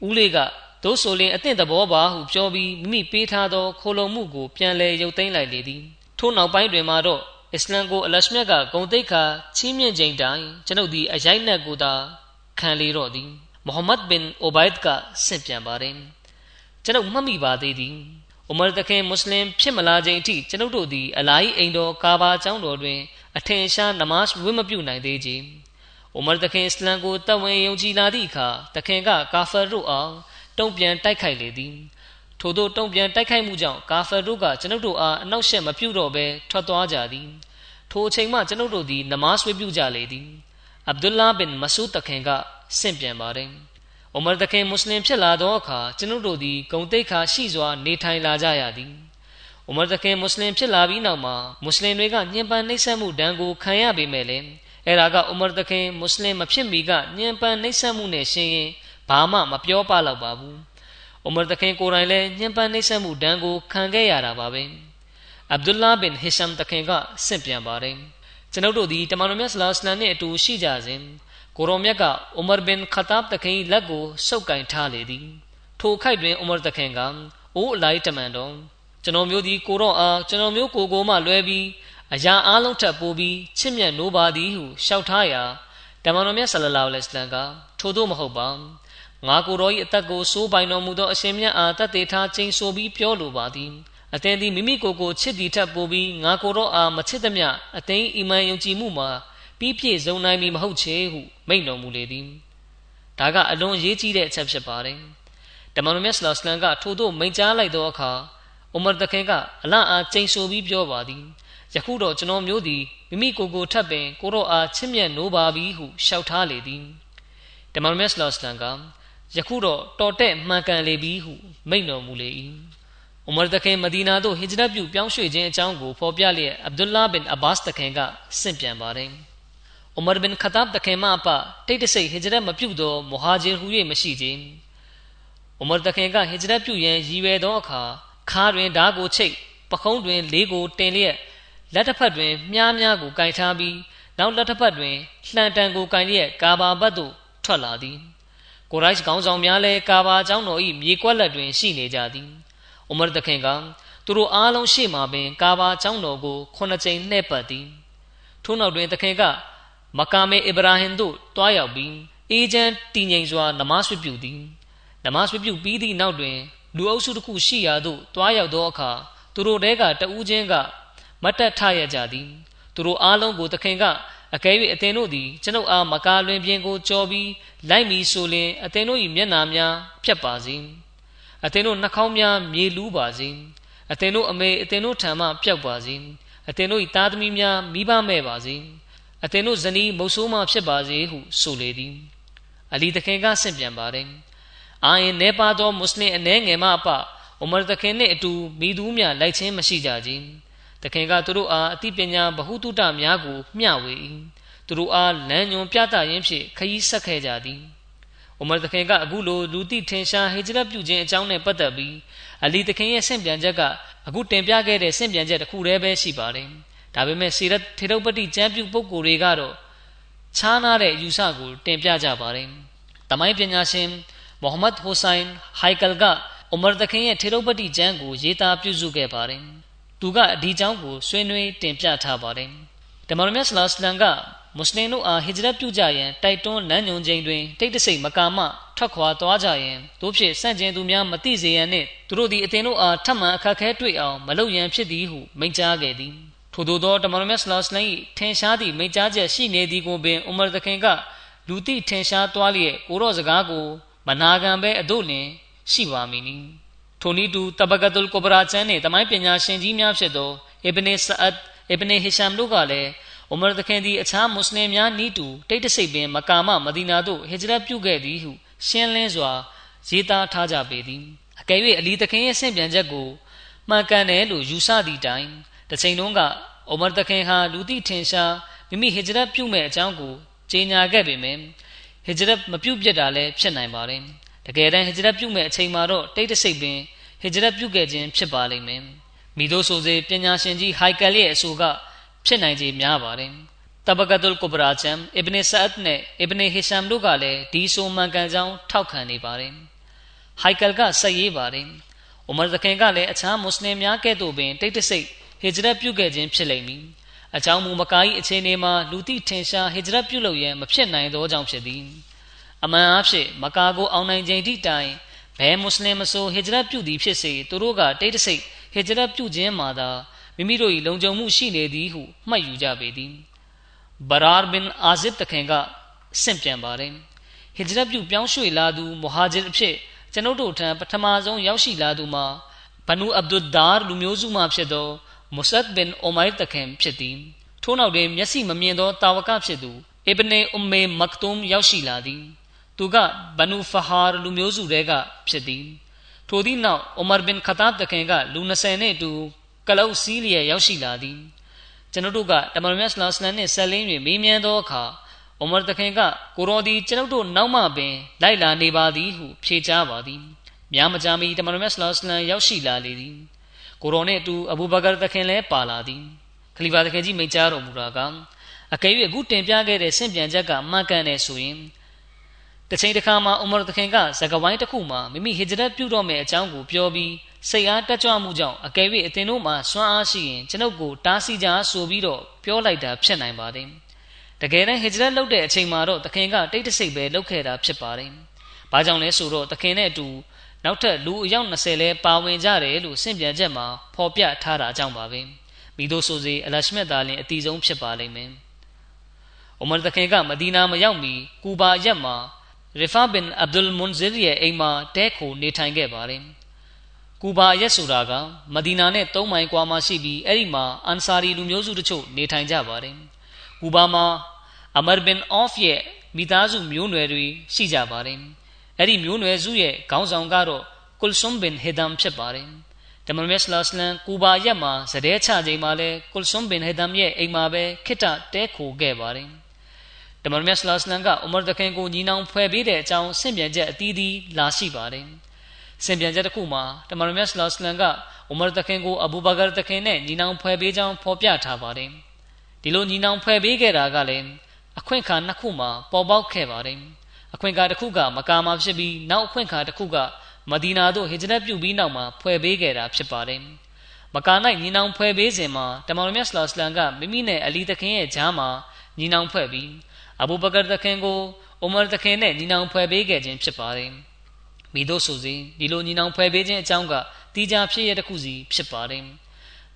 ဦးလေးကသို့ဆိုလျှင်အသင့်သဘောပါဟုပြောပြီးမိမိပေးထားသောခိုလုံမှုကိုပြန်လည်ရုပ်သိမ်းလိုက်လေသည်ထို့နောက်ပိုင်းတွင်မှတော့အစ္စလမ်ကိုအလရှမြတ်ကဂုံတိတ်ခါချီးမြှင့်ခြင်းတိုင်ကျွန်ုပ်သည်အရိုက်နှက်ကိုသာခံလေတော့သည်မုဟမ္မဒ်ဘင်အိုဘိုက်ဒ်ကဆင့်ပြန်ပါတယ်ကျွန်ုပ်မှတ်မိပါသေးသည် ဥမာတခင်မွတ်စလင်ဖြစ်မလာခြင်းအထိကျွန်ုပ်တို့သည်အလာဟီအိမ်တော်ကာဘာကျောင်းတော်တွင်အထင်ရှားနမတ်ဝတ်မပြုနိုင်သေးခြင်းဥမာတခင်အစ္စလမ်ကိုတဝင်ယုံကြည်လာသည့်အခါတခင်ကကာဖာတို့အောင်တုံ့ပြန်တိုက်ခိုက်လေသည်ထို့သောတုံ့ပြန်တိုက်ခိုက်မှုကြောင့်ကာဖာတို့ကကျွန်ုပ်တို့အားအနောက်ရှက်မပြုတော့ဘဲထွက်သွားကြသည်ထိုအချိန်မှကျွန်ုပ်တို့သည်နမတ်ဝတ်ပြုကြလေသည်အဗ်ဒူလာဘင်မဆူတခင်ကဆင့်ပြန်ပါတယ်။ အိုမာတခင်မွတ်စလင်ဖြစ်လာသောအခါကျွန်ုပ်တို့သည်ဂုံတိတ်ခါရှိစွာနေထိုင်လာကြရသည်။အိုမာတခင်မွတ်စလင်ဖြစ်လာပြီးနောက်မှာမွတ်စလင်တွေကညှဉ်းပန်းနှိပ်စက်မှုဒဏ်ကိုခံရပေမဲ့လည်းအဲ့ဒါကအိုမာတခင်မွတ်စလင်မဖြစ်မီကညှဉ်းပန်းနှိပ်စက်မှုနဲ့ရှင်ရင်ဘာမှမပြောပလောက်ပါဘူး။အိုမာတခင်ကိုယ်တိုင်လည်းညှဉ်းပန်းနှိပ်စက်မှုဒဏ်ကိုခံခဲ့ရတာပါပဲ။အဗ်ဒူလာဘင်ဟီရှမ်တခင်ကဆင့်ပြန်ပါတယ်။ကျွန်ုပ်တို့ဒီတမန်တော်မြတ်ဆလာစလမ်နဲ့အတူရှိကြစဉ် ကိုရောမြတ်ကဥမာဘင်ခတာဘ်တခင်လက်ကိုဆုပ်ကင်ထားလေသည်။ထိုခိုက်တွင်ဥမာတခင်ကအိုးအလိုက်တမန်တော်ကျွန်တော်မျိုးဒီကိုရောအားကျွန်တော်မျိုးကိုကိုမှလွဲပြီးအရာအလုံးထပ်ပိုးပြီးချစ်မြတ်နိုးပါသည်ဟုလျှောက်ထားရာတမန်တော်မြတ်ဆလလောလ္လဟ်အလိုင်းကထို့သောမဟုတ်ပါငါကိုယ်တော်၏အသက်ကိုစိုးပိုင်တော်မူသောအရှင်မြတ်အားတတ်သေးထားချိန်ဆိုပြီးပြောလိုပါသည်အသင်သည်မိမိကိုယ်ကိုချစ်သည်ထက်ပိုပြီးငါကိုယ်တော်အားမချစ်သမျှအသင်အီမန်ယုံကြည်မှုမှာ ပြီးပြည့်စုံနိုင်မည်မဟုတ်ချေဟုမိန့်တော်မူလေသည်ဒါကအလွန်ရေးကြီးတဲ့အချက်ဖြစ်ပါတယ်တမန်တော်မြတ်ဆလောစလမ်ကထို့သို့မိန့်ကြားလိုက်သောအခါဥမာတခင်ကအလအားချိန်ဆိုပြီးပြောပါသည်ယခုတော့ကျွန်တော်မျိုးသည်မိမိကိုယ်ကိုထပ်ပင်ကိုတော်အားချစ်မြတ်နိုးပါပြီဟုလျှောက်ထားလေသည်တမန်တော်မြတ်ဆလောစလမ်ကယခုတော့တော်တဲ့မှန်ကန်လေပြီဟုမိန့်တော်မူလေ၏။ဥမာတခင်မဒီနာသို့ဟစ်ဂျရတ်ပြုပြောင်းရွှေ့ခြင်းအကြောင်းကိုဖော်ပြလျက်အဗ်ဒူလာဘင်အဘတ်တခင်ကဆင့်ပြန်ပါတယ်။ ဥမာဘင်ခတပ်တခင်မအပတိတ်တဆိတ်ဟစ်ဂျရတ်မပြုသောမူဟာဂျီဟူ၍မရှိခြင်း။ဥမာတခင်ကဟစ်ဂျရတ်ပြုရန်ရည်ရွယ်သောအခါခါတွင်ဓာကိုချိတ်ပခုံးတွင်လေးကိုတင်လျက်လက်တစ်ဖက်တွင်မြားများကိုကင်ထားပြီးနောက်လက်တစ်ဖက်တွင်လှန်တန်ကိုကင်လျက်ကာဘာဘတ်သို့ထွက်လာသည်ကိုရိုက်ခေါင်းဆောင်များလည်းကာဘာကျောင်းတော်၏မြေကွက်လက်တွင်ရှိနေကြသည်ဥမရ်တခင်ကသူတို့အားလုံးရှေ့မှပင်ကာဘာကျောင်းတော်ကိုခုနှစ်ကြိမ်လှည့်ပတ်သည်ထို့နောက်တွင်တခင်က မကာမေအစ္စရာဟင်သို့တွားရောက်ပြီးအေဂျန်တည်ငြိမ်စွာနမတ်ဝပြုသည်နမတ်ဝပြုပြီးသည့်နောက်တွင်လူအုပ်စုတစ်ခုရှိရာသို့တွားရောက်သောအခါသူတို့တဲကတဦးချင်းကမတ်တက်ထရကြသည်သူတို့အားလုံးကိုသခင်ကအကဲ၍အသင်တို့သည်ကျွန်ုပ်အားမကားလွင်ပြင်ကိုကြော်ပြီးလိုက်မီဆိုလျင်အသင်တို့၏မျက်နာများဖြတ်ပါစေအသင်တို့နှာခေါင်းများမြေလူးပါစေအသင်တို့အမေအသင်တို့ထံမှပျောက်ပါစေအသင်တို့၏သားသမီးများမိဘမဲ့ပါစေ အသင်တို့ဇနီးမုတ်ဆိုးမှဖြစ်ပါစေဟုဆိုလေသည်အလီသခင်ကဆင့်ပြန်ပါတယ်အာရင်နေပါသောမွတ်စလင်အနှဲငယ်မှအပအိုမာသခင်နှင့်အတူမိသူများလိုက်ချင်းမရှိကြခြင်းသခင်ကသူတို့အားအသိပညာဗဟုသုတများကိုမျှဝေ၏သူတို့အားလမ်းညွန်ပြသရင်းဖြင့်ခရီးဆက်ခဲ့ကြသည်အိုမာသခင်ကအခုလိုလူသိထင်ရှားဟေဂျရတ်ပြုခြင်းအကြောင်းနဲ့ပတ်သက်ပြီးအလီသခင်ရဲ့ဆင့်ပြန်ချက်ကအခုတင်ပြခဲ့တဲ့ဆင့်ပြန်ချက်တစ်ခုတည်းပဲရှိပါတယ် ဒါပေမဲ့စီရတ်ထေရုပတိကျမ်းပြုပုဂ္ဂိုလ်တွေကတော့ခြားနာတဲ့အယူဆကို တင်ပြကြပါတယ်တမိုင်းပညာရှင်မိုဟမ္မဒ်ဟိုဆိုင် ဟိုင်ကယ်ကအိုမာသခင်ရဲ့ထေရုပတိကျမ်းကိုရေးသားပြုစုခဲ့ပါတယ်သူကဒီအကြောင်းကိုဆွေးနွေးတင်ပြထားပါတယ်။တမန်တော်မြတ်ဆလ္လာလမ်ကမွတ်စလင်တို့အားဟစ်ဂျရတ်ပြုကြရန်တိုက်တွန်းလမ်းညွှန်ခြင်းတွင်တိတ်တဆိတ်မကာမထွက်ခွာသွားကြရန်တို့ဖြင့်စန့်ကျင်သူများမသိစေရန်နှင့်သူတို့သည်အသင်တို့အားထပ်မံအခက်ခဲတွေ့အောင်မလုပ်ရန်ဖြစ်သည်ဟုမိန့်ကြားခဲ့သည် ထို့သောသောတမန်တော်မြတ်ဆလ္လာလမ်၏ထင်ရှားသည့်မိန့်ကြားချက်ရှိနေသည်ကိုပင်ဥမရသခင်ကလူသိထင်ရှားသွားလျက်ကိုရော့စကားကိုမနာခံဘဲအတို့လင်ရှိပါမည်နီထိုနည်းတူတဘကတ်လ်ကိုဘရာချန်နှင့်တမိုင်းပညာရှင်ကြီးများဖြစ်သောအစ်ဘနီဆအတ်အစ်ဘနီဟီရှမ်တို့ကလည်းအိုမာသခင်သည်အခြားမွတ်စလင်များနီးတူတိတ်တဆိတ်ပင်မကာမမဒီနာသို့ဟစ်ဂျရတ်ပြုခဲ့သည်ဟုရှင်းလင်းစွာရေးသားထားကြပေသည်အကယ်၍အလီသခင်ရဲ့ဆင့်ပြန်ချက်ကိုမှန်ကန်တယ်လို့ယူဆသည့်တိုင် တစ်ချိန်လုံးကအိုမာသခင်ဟာလူသိထင်ရှားမိမိဟစ်ဂျရတ်ပြုမဲ့အကြောင်းကိုကြေညာခဲ့ပေမယ့်ဟစ်ဂျရတ်မပြုတ်ပြစ်တာလည်းဖြစ်နိုင်ပါတယ်တကယ်တမ်းဟစ်ဂျရတ်ပြုမဲ့အချိန်မှာတော့တိတ်တဆိတ်ပင်ဟစ်ဂျရတ်ပြုခဲ့ခြင်းဖြစ်ပါလိမ့်မယ်မိတို့ဆိုစေပညာရှင်ကြီးဟိုက်ကယ်ရဲ့အဆိုကဖြစ်နိုင်ခြေများပါတယ်တဘကတ်လ်ကုဘရာချမ်အစ်ဘနီဆာတ်နဲ့အစ်ဘနီဟီရှမ်တို့ကလည်းဒီဆိုမှန်ကန်ကြောင်းထောက်ခံနေပါတယ်ဟိုက်ကယ်ကဆက်ရေးပါတယ်ဥမာသခင်ကလည်းအခြားမွတ်စလင်များကဲ့သို့ပင်တိတ်တဆိတ် ဟစ်ဂျရတ်ပြုခဲ့ခြင်းဖြစ်လိမ့်မည်အကြောင်းမူမကား၏အခြေအနေမှာလူသိထင်ရှားဟစ်ဂျရတ်ပြုလုပ်ရန်မဖြစ်နိုင်သောကြောင့်ဖြစ်သည်အမှန်အားဖြင့်မကာကိုအောင်နိုင်ခြင်းတိတိုင်ဘယ်မွတ်စလင်မဆိုဟစ်ဂျရတ်ပြုသည်ဖြစ်စေသူတို့ကတိတ်တဆိတ်ဟစ်ဂျရတ်ပြုခြင်းမှာသာမိမိတို့၏လုံခြုံမှုရှိနေသည်ဟုမှတ်ယူကြပေသည်ဘရာဘင်အာဇစ်တခင်ကဆင့်ပြန်ပါတယ်ဟစ်ဂျရတ်ပြုပြောင်းရွှေ့လာသူမူဟာဂျစ်အဖြစ်ကျွန်ုပ်တို့ထံပထမဆုံးရောက်ရှိလာသူမှာဘနူအဗ်ဒุลဒါလူမျိုးစုမှဖြစ်သော မုဆတ်ဘင်အိုမိုင်တခင်ဖြစ်သည်ထို့နောက်တွင်မျက်စိမမြင်သောတာဝကဖြစ်သူအစ်ဘနေအွမ်မေမက်တုမ်ရောက်ရှိလာသည်သူကဘနူဖဟာလူမျိုးစုတဲကဖြစ်သည်ထိုသည့်နောက်အိုမာဘင်ခတာတခင်ကလူ20နှင့်အတူကလုတ်စီးလျက်ရောက်ရှိလာသည်ကျွန်ုပ်တို့ကတမန်တော်မြတ်ဆလ္လာလမ်နှင့်ဆက်လင်း၍မေးမြန်းသောအခါအိုမာတခင်ကကိုရောဒီကျွန်ုပ်တို့နောက်မှပင်လိုက်လာနေပါသည်ဟုဖြေကြားပါသည်များမကြာမီတမန်တော်မြတ်ဆလ္လာလမ်ရောက်ရှိလာလေသည် ကိုရောနှင့်အတူအဘူဘကာတခင်လည်းပါလာသည်ခလီဖာတခင်ကြီးမိန့်ကြားတော်မူတာကအကယ်၍အခုတင်ပြခဲ့တဲ့ဆင့်ပြန်ချက်ကမှန်ကန်တယ်ဆိုရင်တစ်ချိန်တစ်ခါမှာအူမာတခင်ကဇကဝိုင်းတစ်ခုမှာမိမိဟစ်ဂျရတ်ပြုတော့မယ့်အကြောင်းကိုပြောပြီးစိတ်အားတက်ကြွမှုကြောင့်အကယ်၍အတင်တို့မှာစွမ်းအားရှိရင်ကျွန်ုပ်ကိုတားဆီးကြဆိုပြီးတော့ပြောလိုက်တာဖြစ်နိုင်ပါတယ်။တကယ်တမ်းဟစ်ဂျရတ်လုပ်တဲ့အချိန်မှာတော့သခင်ကတိတ်တဆိတ်ပဲလုပ်ခဲ့တာဖြစ်ပါတယ်။ဘာကြောင့်လဲဆိုတော့သခင်နဲ့အတူ နောက်ထပ်လူအယောက်20လဲပါဝင်ကြတယ်လို့စင့်ပြန်ချက်မှာဖော်ပြထားတာကြောင့်ပါပဲ။မိတို့ဆိုစေအလရှမက်သားလင်အတီဆုံးဖြစ်ပါလိမ့်မယ်။အိုမာသခင်ကမဒီနာမရောက်မီကူဘာရက်မှာရီဖာဘင်အဗ်ဒุลမွန်ဇီရဲ့အိမ်မှာတဲခိုနေထိုင်ခဲ့ပါတယ်။ကူဘာရက်ဆိုတာကမဒီနာနဲ့၃မိုင်ကွာမှာရှိပြီးအဲ့ဒီမှာအန်ဆာရီလူမျိုးစုတချို့နေထိုင်ကြပါတယ်။ကူဘာမှာအမာဘင်အော့ဖ်ရဲ့မိသားစုမျိုးနွယ်တွေရှိကြပါတယ်။ အဲ့ဒီမျိုးနွယ်စုရဲ့ခေါင်းဆောင်ကတော့ကုလ်ဆွမ်ဘင်ဟေဒမ်ဖြစ်ပါတယ်။တမန်တော်ဆလစလန်ကူဘာရက်မှာဇဒဲချချိန်မှာလဲကုလ်ဆွမ်ဘင်ဟေဒမ်ရဲ့အိမ်မှာပဲခိတ္တတဲခိုခဲ့ပါတယ်တမန်တော်ဆလစလန်ကအူမာတခင်ကိုညီနောင်ဖွဲ့ပေးတဲ့အကြောင်းဆင့်ပြန်ချက်အသီးသီးလာရှိပါတယ်ဆင့်ပြန်ချက်တစ်ခုမှာတမန်တော်ဆလစလန်ကအူမာတခင်ကိုအဘူဘကာတခင်နဲ့ညီနောင်ဖွဲ့ပေးကြောင်းဖော်ပြထားပါတယ်ဒီလိုညီနောင်ဖွဲ့ပေးခဲ့တာကလည်းအခွင့်အခါနှစ်ခုမှာပေါ်ပေါက်ခဲ့ပါတယ် အခွင့်အခါတစ်ခုကမကာမှာဖြစ်ပြီးနောက်အခွင့်အခါတစ်ခုကမဒီနာသို့ဟစ်ဂျရတ်ပြုပြီးနောက်မှာဖွဲ့ပေးခဲ့တာဖြစ်ပါတယ်မကာ၌ညီနောင်ဖွဲ့ပေးစဉ်မှာတမန်တော်မြတ်ဆလောစလန်ကမိမိနဲ့အလီတခင်ရဲ့ဂျားမှာညီနောင်ဖွဲ့ပြီးအဘူဘကာတခင်ကိုအိုမာတခင်နဲ့ညီနောင်ဖွဲ့ပေးခဲ့ခြင်းဖြစ်ပါတယ်မိတို့ဆိုစဉ်ဒီလိုညီနောင်ဖွဲ့ပေးခြင်းအကြောင်းကတီးခြားဖြစ်ရတဲ့ခုစီဖြစ်ပါတယ်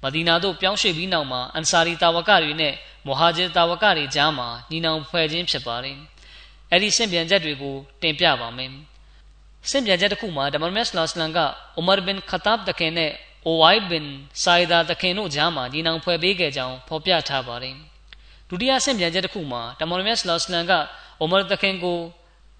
မဒီနာသို့ပြောင်းရွှေ့ပြီးနောက်မှာအန်ဆာရီတာဝကတွေနဲ့မဟာဂျီတာဝကတွေကြားမှာညီနောင်ဖွဲ့ခြင်းဖြစ်ပါတယ် အဲ့ဒီရှင်းပြန်ချက်တွေကိုတင်ပြပါမယ်။ရှင်းပြန်ချက်တစ်ခုမှာဒမန်မက်ဆလာစလန်ကအိုမာဘင်ခတာဘ်တခင်နဲ့အိုဝိုင်ဘင်ဆိုင်ဒါတခင်တို့ကြားမှာညီနောင်ဖွဲ့ပေးခဲ့ကြောင်းဖော်ပြထားပါတယ်။ဒုတိယရှင်းပြန်ချက်တစ်ခုမှာဒမန်မက်ဆလာစလန်ကအိုမာတခင်ကို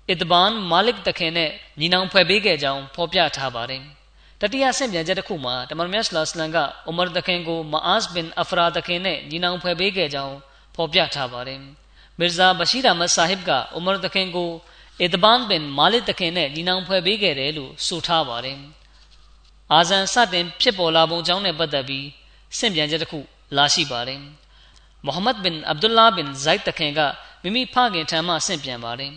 အစ်ဘန်မာလစ်တခင်နဲ့ညီနောင်ဖွဲ့ပေးခဲ့ကြောင်းဖော်ပြထားပါတယ်။တတိယဆင့်ပြန်ချက်တစ်ခုမှာတမန်မြတ်ဆလစလန်ကအူမာတခင်ကိုမာအာစ်ဘင်အဖရာတခင်နဲ့ညီနောင်ဖွဲ့ပေးခဲ့ကြောင်းဖော်ပြထားပါတယ်။ မီရဇာဘရှိရမတ်ဆာဟစ်ကအူမာတခင်ကိုအစ်ဘန်ဘင်မာလစ်တခင်နဲ့ညီနောင်ဖွဲ့ပေးခဲ့တယ်လို့ဆိုထားပါတယ်။အာဇန်စတင်ဖြစ်ပေါ်လာပုံကြောင်းနဲ့ပတ်သက်ပြီးစင့်ပြန်ချက်တစ်ခုလာရှိပါတယ်။မိုဟမ္မဒ်ဘင်အဗ်ဒူလာဘင်ဇိုက်တခင်ကမိမိဖခင်ထံမှဆင့်ပြန်ပါတယ်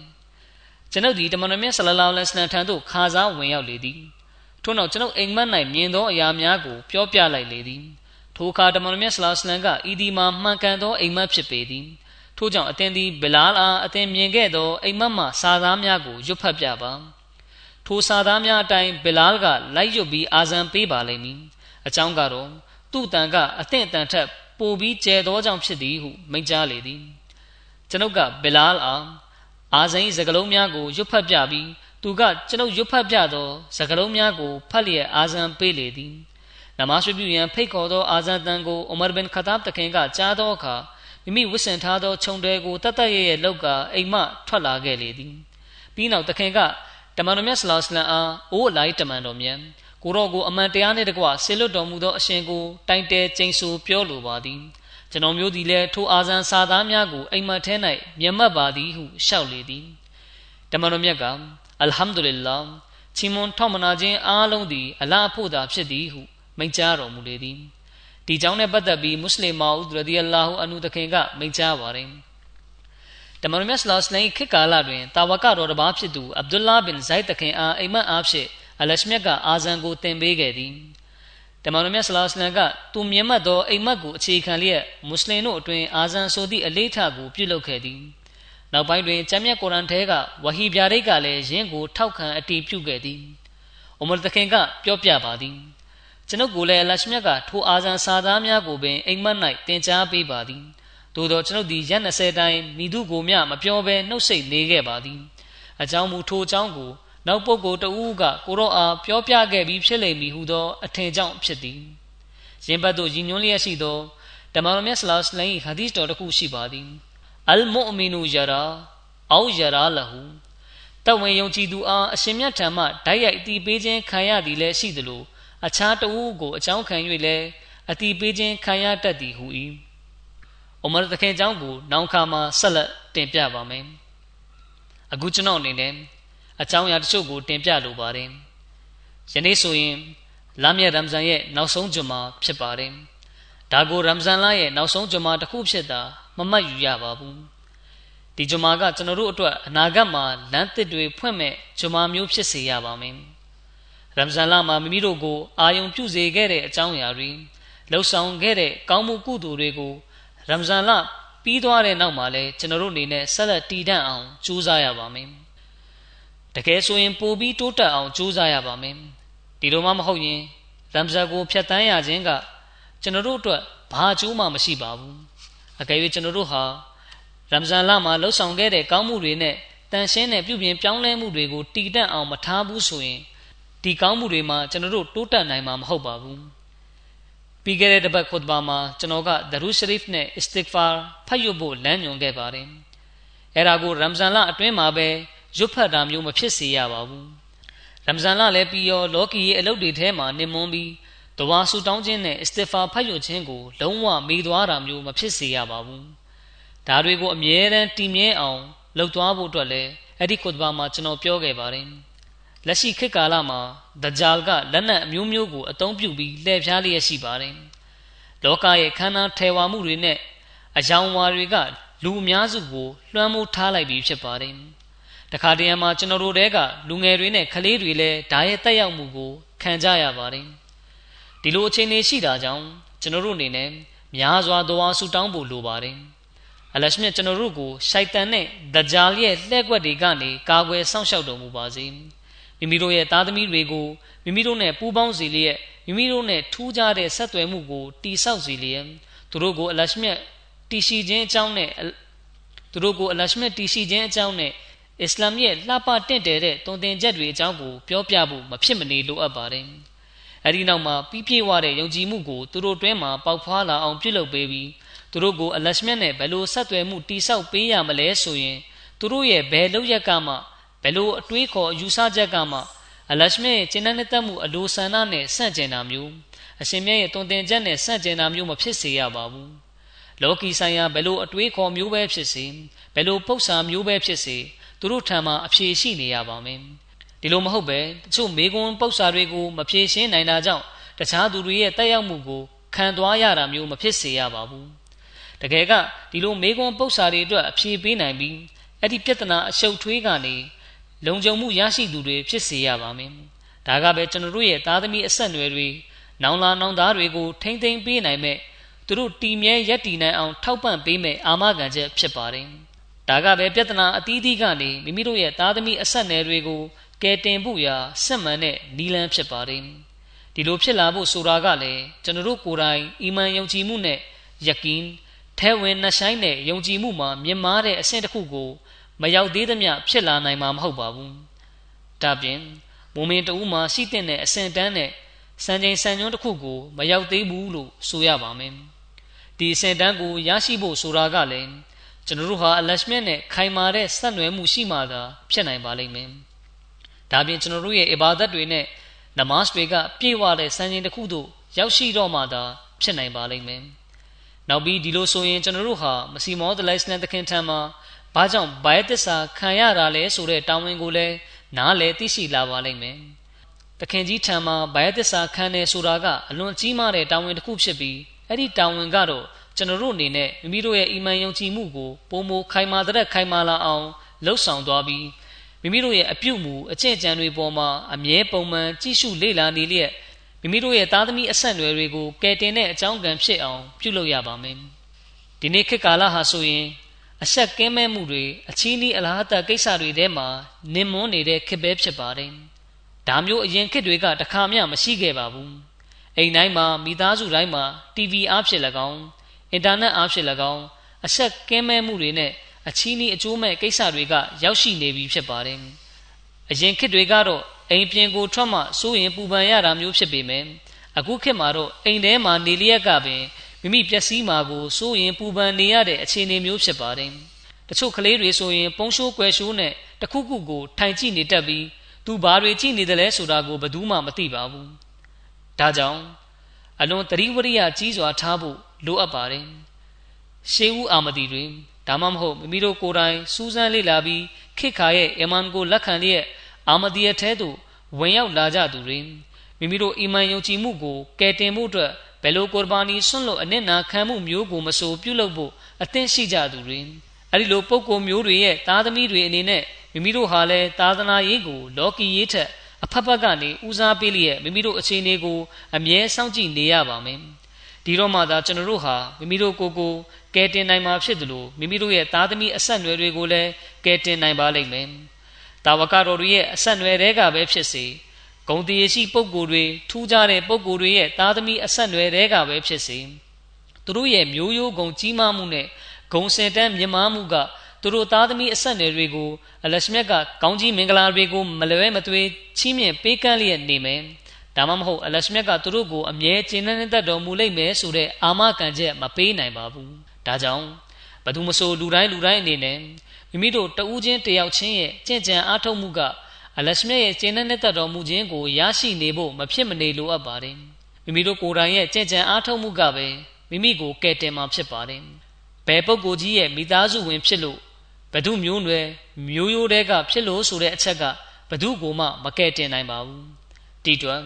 ။ကျွန်ုပ်ဒီတမန်တော်မြတ်ဆလလောလဟ်အလိုင်းထံသို့ခါစားဝင်ရောက်လေသည်။ထို့နောက်ကျွန်ုပ်အိမ်မက်၌မြင်သောအရာများကိုပြောပြလိုက်လေသည်။ထိုအခါတမန်တော်မြတ်ဆလလောလဟ်အလိုင်းကဤဒီမှာမှန်ကန်သောအိမ်မက်ဖြစ်ပေသည်။ ထို့ကြောင့်အသင်သည်ဘလာလ်အားအသင်မြင်ခဲ့သောအိမ်မက်မှစာသားများကိုရွတ်ဖတ်ပြပါထိုစာသားများအတိုင်းဘလာလ်ကလိုက်ရွတ်ပြီးအာဇန်ပေးပါလိမ့်မည်အကြောင်းကတော့သူ့တန်ကအသင့်အတန်ထက်ပိုပြီးကျဲသောကြောင့်ဖြစ်သည်ဟုမိန့်ကြားလေသည်ကျွန်ုပ်ကဘလာလ်အားအာဇန်၏စကလုံးများကိုရွတ်ဖတ်ပြပြီးသူကကျွန်ုပ်ရွတ်ဖတ်ပြသောစကလုံးများကိုဖတ်လျက်အာဇန်ပေးလေသည်နမတ်ပြုရန်ဖိတ်ခေါ်သောအာဇန်တန်ကိုအူမာဘင်ခတာဘ်တခင်ကကြားသောအခါ မိမိဝစ်ဆင်ထားသောခြုံတွေကိုတတ်တတ်ရဲ့ရဲ့လောက်ကအိမ်မထွက်လာခဲ့လေသည်ပြီးနောက်တခင်ကတမန်တော်မြတ်ဆလောစလန်အားအိုးလိုက်တမန်တော်မြတ်ကိုရောကိုအမှန်တရားနှင့်တကွဆေလွတ်တော်မူသောအရှင်ကိုတိုင်တဲကျိန်ဆူပြောလိုပါသည်ကျွန်တော်မျိုးသည်လည်းထိုအာဇန်စာသားများကိုအိမ်မထဲ၌မျက်မှတ်ပါသည်ဟုလျှောက်လေသည်တမန်တော်မြတ်ကအလ်ဟမ်ဒူလ illah ချီးမွမ်းထောက်မနာခြင်းအားလုံးသည်အလားအဖို့သာဖြစ်သည်ဟုမိန့်ကြားတော်မူလေသည် ဒီကြောင့်နဲ့ပတ်သက်ပြီးမွတ်စလင်မာဦးရဒီအလာဟူအန်ဟူတခင်ကမိန့်ကြားပါတယ်တမန်တော်မြတ်ဆလောစလိုင်းခေတ်ကာလတွင်တာဝကတော်တစ်ပါးဖြစ်သူအဗ်ဒူလာဘင်ဇိုက်တခင်အားအိမ်မက်အားဖြင့်အလရှမြတ်ကအာဇန်ကိုတင်ပေးခဲ့သည်တမန်တော်မြတ်ဆလောစလန်ကသူမြင်မှတ်သောအိမ်မက်ကိုအခြေခံလျက်မွတ်စလင်တို့အတွင်အာဇန်ဆိုသည့်အလေးထားကိုပြုလုပ်ခဲ့သည်နောက်ပိုင်းတွင်ကျမ်းမြတ်ကုရ်အန်ထဲကဝဟီဗျာဒိတ်ကလည်းယင်းကိုထောက်ခံအတည်ပြုခဲ့သည်အူမာတခင်ကပြောပြပါသည် ကျွန်ုပ်ကိုလည်းအလရှမြတ်ကထိုအာဇန်စာသားများကိုပင်အိမ်မက်၌တင်ကြားပေးပါသည်သို့သောကျွန်ုပ်သည်ရက်20တိုင်မိသူကိုမျှမပြောဘဲနှုတ်ဆက်နေခဲ့ပါသည်အကြောင်းမူထိုအကြောင်းကိုနောက်ပုဂ္ဂိုလ်တဦးကကိုရောအားပြောပြခဲ့ပြီးဖြစ်လိမ့်မည်ဟုသောအထင်ကြောင့်ဖြစ်သည်ရင်ဘတ်သို့ရည်ညွှန်းလျက်ရှိသောတမန်တော်မြတ်ဆလောလ္လဟ်ဟာဒီသ်တော်တစ်ခုရှိပါသည်အလ်မုအမီနူယရာအောယရာလဟူတဝင်ယုံကြည်သူအားအရှင်မြတ်ထံမှဓာတ်ရိုက်အတီးပေးခြင်းခံရသည်လည်းရှိသလို အခြားတဦးကိုအကြောင်းခံ၍လည်းအတီပေးခြင်းခံရတတ်သည်ဟူ၏ဥမာသခင်အကြောင်းကိုနောက်ခါမှဆက်လက်တင်ပြပါမယ်အခုကျွန်တော်အနေနဲ့အကြောင်းအရာတချို့ကိုတင်ပြလိုပါတယ်ယနေ့ဆိုရင်လမ်းမြရမ်ဇန်ရဲ့နောက်ဆုံးဂျွမ်မာဖြစ်ပါတယ်ဒါကိုရမ်ဇန်လရဲ့နောက်ဆုံးဂျွမ်မာတစ်ခုဖြစ်တာမမှတ်ယူရပါဘူးဒီဂျွမ်မာကကျွန်တော်တို့အတွက်အနာဂတ်မှာလမ်းသစ်တွေဖွင့်မဲ့ဂျွမ်မာမျိုးဖြစ်စေရပါမယ် ရမ်ဇန်လမှာမိမိတို့ကိုအာယုံပြုစေခဲ့တဲ့အကြောင်းအရာတွေလှုပ်ဆောင်ခဲ့တဲ့ကောင်းမှုကုသိုလ်တွေကိုရမ်ဇန်လပြီးသွားတဲ့နောက်မှာလည်းကျွန်တော်တို့အနေနဲ့ဆက်လက်တည်တံ့အောင်ကြိုးစားရပါမယ်။တကယ်ဆိုရင်ပိုပြီးတိုးတက်အောင်ကြိုးစားရပါမယ်။ဒီလိုမှမဟုတ်ရင်ရမ်ဇန်ကိုဖျက်ဆီးရခြင်းကကျွန်တော်တို့အတွက်ဘာအကျိုးမှမရှိပါဘူး။အကယ်၍ကျွန်တော်တို့ဟာရမ်ဇန်လမှာလှုပ်ဆောင်ခဲ့တဲ့ကောင်းမှုတွေနဲ့တန်ရှင်းတဲ့ပြုပြင်ပြောင်းလဲမှုတွေကိုတည်တံ့အောင်မထားဘူးဆိုရင် ဒီကောင်းမှုတွေမှာကျွန်တော်တို့တိုးတက်နိုင်မှာမဟုတ်ပါဘူးပြီးခဲ့တဲ့တပတ်ခွတ်ဘာမှာကျွန်တော်ကဒရူရှရီဖ်နဲ့အစ္စတစ်ဖာဖတ်ရဖို့လမ်းညွှန်ခဲ့ပါတယ်အဲ့ဒါကိုရမ်ဇန်လအတွင်းမှာပဲရွတ်ဖတ်တာမျိုးမဖြစ်စေရပါဘူးရမ်ဇန်လလည်းပြီးရောလောကီရဲ့အလုပ်တွေထဲမှာနေမွန်းပြီးတဝါဆူတောင်းခြင်းနဲ့အစ္စတီဖာဖတ်ရခြင်းကိုလုံးဝမေးသွားတာမျိုးမဖြစ်စေရပါဘူးဒါတွေကိုအမြဲတမ်းတည်မြဲအောင်လှုပ်သွားဖို့အတွက်လည်းအဲ့ဒီကုသဘာမှာကျွန်တော်ပြောခဲ့ပါတယ် လက်ရှိခေတ်ကာလမှာဒဂျာလ်ကလက်နက်အမျိုးမျိုးကိုအသုံးပြုပြီးလှည့်ဖြားလျက်ရှိပါတယ်လောကရဲ့ခန္ဓာထေဝါမှုတွေနဲ့အယောင်ဝါတွေကလူအများစုကိုလွှမ်းမိုးထားလိုက်ပြီးဖြစ်ပါတယ်တခါတရံမှာကျွန်တော်တို့တဲကလူငယ်တွေနဲ့ကလေးတွေလည်းဓာရဲ့တက်ရောက်မှုကိုခံကြရပါတယ်ဒီလိုအခြေအနေရှိတာကြောင့်ကျွန်တော်တို့အနေနဲ့များစွာသောဆူတောင်းဖို့လိုပါတယ်အလရှမြတ်ကျွန်တော်တို့ကိုရှိုက်တန်နဲ့ဒဂျာလ်ရဲ့လှည့်ကွက်တွေကနေကာကွယ်စောင့်ရှောက်တော်မူပါစေ မိမိတို့ရဲ့သားသမီးတွေကိုမိမိတို့နဲ့ပူးပေါင်းစေလျက်မိမိတို့နဲ့ထူးခြားတဲ့ဆက်သွယ်မှုကိုတိဆောက်စေလျက်သူတို့ကိုအလရှမြတ်တည်ရှိခြင်းအကြောင်းနဲ့သူတို့ကိုအလရှမြတ်တည်ရှိခြင်းအကြောင်းနဲ့အစ္စလာမ်ရဲ့လှပတင့်တယ်တဲ့တုံသင်ချက်တွေအကြောင်းကိုပြောပြဖို့မဖြစ်မနေလိုအပ်ပါတယ်။အဲဒီနောက်မှာပြီးပြည့်ဝတဲ့ယုံကြည်မှုကိုသူတို့တွင်းမှာပေါက်ဖွာလာအောင်ပြုလုပ်ပေးပြီးသူတို့ကိုအလရှမြတ်နဲ့ဘယ်လိုဆက်သွယ်မှုတိဆောက်ပေးရမလဲဆိုရင်သူတို့ရဲ့ဘယ်လောက်ရက်ကမှ ဘယ်လိုအတွေးခေါ်ယူဆချက်ကမှအလရှမြတ်ရဲ့ကျင့်တဲ့တက်မှုအလိုဆန္ဒနဲ့ဆန့်ကျင်တာမျိုးအရှင်မြတ်ရဲ့တုံသင်ချက်နဲ့ဆန့်ကျင်တာမျိုးမဖြစ်စေရပါဘူး။လောကီဆိုင်ရာဘယ်လိုအတွေးခေါ်မျိုးပဲဖြစ်စေဘယ်လိုပု္ပ္ပာမျိုးပဲဖြစ်စေသူတို့ထံမှာအဖြေရှိနေရပါမယ်ဒီလိုမဟုတ်ပဲတချို့မေကွန်းပု္ပ္ပာတွေကိုမဖြေရှင်းနိုင်တာကြောင့်တခြားသူတွေရဲ့တက်ရောက်မှုကိုခံသွားရတာမျိုးမဖြစ်စေရပါဘူးတကယ်ကဒီလိုမေကွန်းပု္ပ္ပာတွေအတွက်အဖြေပေးနိုင်ပြီးအဲ့ဒီပြဿနာအရှုပ်ထွေးကနေ လုံခြုံမှုရရှိသူတွေဖြစ်စေရပါမယ်ဒါကပဲကျွန်တော်တို့ရဲ့သားသမီးအဆက်အနွယ်တွေနောင်လာနောင်သားတွေကိုထိမ့်သိမ်းပေးနိုင်မဲ့သူတို့တည်မြဲရက်တည်နိုင်အောင်ထောက်ပံ့ပေးမဲ့အာမခံချက်ဖြစ်ပါတယ်ဒါကပဲပြဿနာအသီးသီးကနေမိမိတို့ရဲ့သားသမီးအဆက်နယ်တွေကိုကယ်တင်ဖို့ရာစစ်မှန်တဲ့နီလန်းဖြစ်ပါတယ်ဒီလိုဖြစ်လာဖို့ဆိုတာကလည်းကျွန်တော်တို့ကိုယ်တိုင်အီမန်ယုံကြည်မှုနဲ့ယကင်းထဲဝင်နှဆိုင်တဲ့ယုံကြည်မှုမှာမြင်မာတဲ့အဆင့်တစ်ခုကို မရောက်သေးသမျှဖြစ်လာနိုင်မှာမဟုတ်ပါဘူးဒါပြင်မုံမင်တူမှာရှိတဲ့အဆင့်တန်းနဲ့စံချိန်စံညွှန်းတစ်ခုကိုမရောက်သေးဘူးလို့ဆိုရပါမယ်ဒီအဆင့်တန်းကိုရရှိဖို့ဆိုတာကလည်းကျွန်တော်တို့ဟာအလရှမြတ်နဲ့ခိုင်မာတဲ့ဆက်နွယ်မှုရှိမှသာဖြစ်နိုင်ပါလိမ့်မယ်။ဒါပြင်ကျွန်တော်တို့ရဲ့အဘာဒတ်တွေနဲ့နမတ်တွေကပြည့်ဝတဲ့စံချိန်တစ်ခုသို့ရောက်ရှိတော့မှသာဖြစ်နိုင်ပါလိမ့်မယ်။နောက်ပြီးဒီလိုဆိုရင်ကျွန်တော်တို့ဟာမစီမောဒလိုင်စလန်တခင်ထံမှာ ဘာကြောင့်ဘိုင်သစ္စာခံရတာလဲဆိုတဲ့တာဝန်ကိုလည်းနားလည်သိရှိလာပါလိမ့်မယ်။တခင်ကြီးထံမှာဘိုင်သစ္စာခံတယ်ဆိုတာကအလွန်ကြီးမားတဲ့တာဝန်တစ်ခုဖြစ်ပြီးအဲ့ဒီတာဝန်ကတော့ကျွန်တော်တို့အနေနဲ့မိမိတို့ရဲ့အီမန်ယုံကြည်မှုကိုပုံမခိုင်မာတဲ့ခိုင်မာလာအောင်လှုပ်ဆောင်သွားပြီးမိမိတို့ရဲ့အပြုတ်မှုအကျင့်ကြံတွေပေါ်မှာအမြဲပုံမှန်ကြည့်ရှုလေ့လာနေလျက်မိမိတို့ရဲ့သားသမီးအဆက်အနွယ်တွေကိုကယ်တင်တဲ့အကြောင်းကံဖြစ်အောင်ပြုလုပ်ရပါမယ်ဒီနေ့ခေတ်ကာလဟာဆိုရင် အဆက်ကင်းမဲ့မှုတွေအချီးနှီးအလားတကိစ္စတွေထဲမှာနင်မွန်းနေတဲ့ခေတ်ပဲဖြစ်ပါတယ်ဒါမျိုးအရင်ခေတ်တွေကတခါမှမရှိခဲ့ပါဘူးအိမ်တိုင်းမှာမိသားစုတိုင်းမှာ TV အားဖြင့်၎င်းအင်တာနက်အားဖြင့်၎င်းအဆက်ကင်းမဲ့မှုတွေနဲ့အချီးနှီးအကျိုးမဲ့ကိစ္စတွေကရောက်ရှိနေပြီဖြစ်ပါတယ်။အရင်ခေတ်တွေကတော့အိမ်ပြင်ကိုထွက်မှစိုးရင်ပူပန်ရတာမျိုးဖြစ်ပေမယ့်အခုခေတ်မှာတော့အိမ်ထဲမှာနေလျက်ကပင် မိမိပျက်စီးမှာကိုစိုးရင်ပူပန်နေရတဲ့အခြေအနေမျိုးဖြစ်ပါတယ်။တချို့ကလေးတွေဆိုရင် ပုံရှိုးကွယ်ရှိုးနဲ့တခုခုကိုထိုင်ကြည့်နေတတ်ပြီးသူဘာတွေကြည့်နေတယ်လဲဆိုတာကိုဘယ်သူမှမသိပါဘူး။ဒါကြောင့်အလွန်တတိဝရိယကြီးစွာထားဖို့လိုအပ်ပါတယ်ရှေးဦးအာမဒီတွေဒါမှမဟုတ်မိမိတို့ကိုယ်တိုင်စူးစမ်းလေ့လာပြီးခိခါရဲ့အီမန်ကိုလက်ခံလျက်အာမဒီယထဲသို့ဝင်ရောက်လာကြသူတွေမိမိတို့အီမန်ယုံကြည်မှုကိုကယ်တင်မှုအတွက် ဘယ်လိုကုရ်ဘာနီဆွန့်လို့အနစ်နာခံမှုမျိုးကိုမဆိုပြုလုပ်ဖို့အသင့်ရှိကြသူတွေအဲဒီလိုပုံကိုမျိုးတွေရဲ့သားသမီးတွေအနေနဲ့မိမိတို့ဟာလည်းသာသနာရေးကို လောကီရေးထက်အဖက်ဖက်ကနေဦးစားပေးလျက်မိမိတို့အခြေအနေကိုအမြဲစောင့်ကြည့်နေရပါမယ်ဒီတော့မှသာကျွန်တော်တို့ဟာမိမိတို့ကိုယ်ကိုကယ်တင်နိုင်မှာဖြစ်တယ်လို့မိမိတို့ရဲ့သားသမီးအဆက်အနွယ်တွေကိုလည်းကယ်တင်နိုင်ပါလိမ့်မယ်တာဝကတော်တွေရဲ့အဆက်အနွယ်တွေကပဲဖြစ်စေ ဂုံတည်ရှိပုံကိုယ်တွေထူးခြားတဲ့ပုံကိုယ်တွေရဲ့သားသမီးအဆက်အနွယ်တွေကပဲဖြစ်စေသူတို့ရဲ့မျိုးရိုးဂုံကြီးမားမှုနဲ့ဂုံစင်တန်းမြင့်မားမှုကသူတို့သားသမီးအဆက်အနွယ်တွေကိုအလရှမြတ်ကကောင်းကြီးမင်္ဂလာတွေကိုမလွဲမသွေချီးမြှင့်ပေးကမ်းလျက်နေမယ်ဒါမှမဟုတ်အလရှမြတ်ကသူတို့ကိုအမြဲကျင့်နှံ့တတ်တော်မူလိမ့်မယ်ဆိုတဲ့အာမခံချက်မပေးနိုင်ပါဘူးဒါကြောင့်ဘသူမဆိုလူတိုင်းလူတိုင်းအနေနဲ့မိမိတို့တဦးချင်းတယောက်ချင်းရဲ့ကြင်ကြံအားထုတ်မှုက အလရှမြတ်ရဲ့ကျင့်နှံ့တတ်တော်မူခြင်းကိုရရှိနေဖို့မဖြစ်မနေလိုအပ်ပါတယ်မိမိမိတို့ကိုယ်တိုင်ရဲ့ကြင်ကြံအားထုတ်မှုကပဲမိမိကိုကယ်တင်မှာဖြစ်ပါတယ်ဘယ်ပုဂ္ဂိုလ်ကြီးရဲ့မိသားစုဝင်ဖြစ်လို့ဘသူမျိုးနွယ်မျိုးရိုးတဲကဖြစ်လို့ဆိုတဲ့အချက်ကဘသူကိုမှမကယ်တင်နိုင်ပါဘူးတီတွန်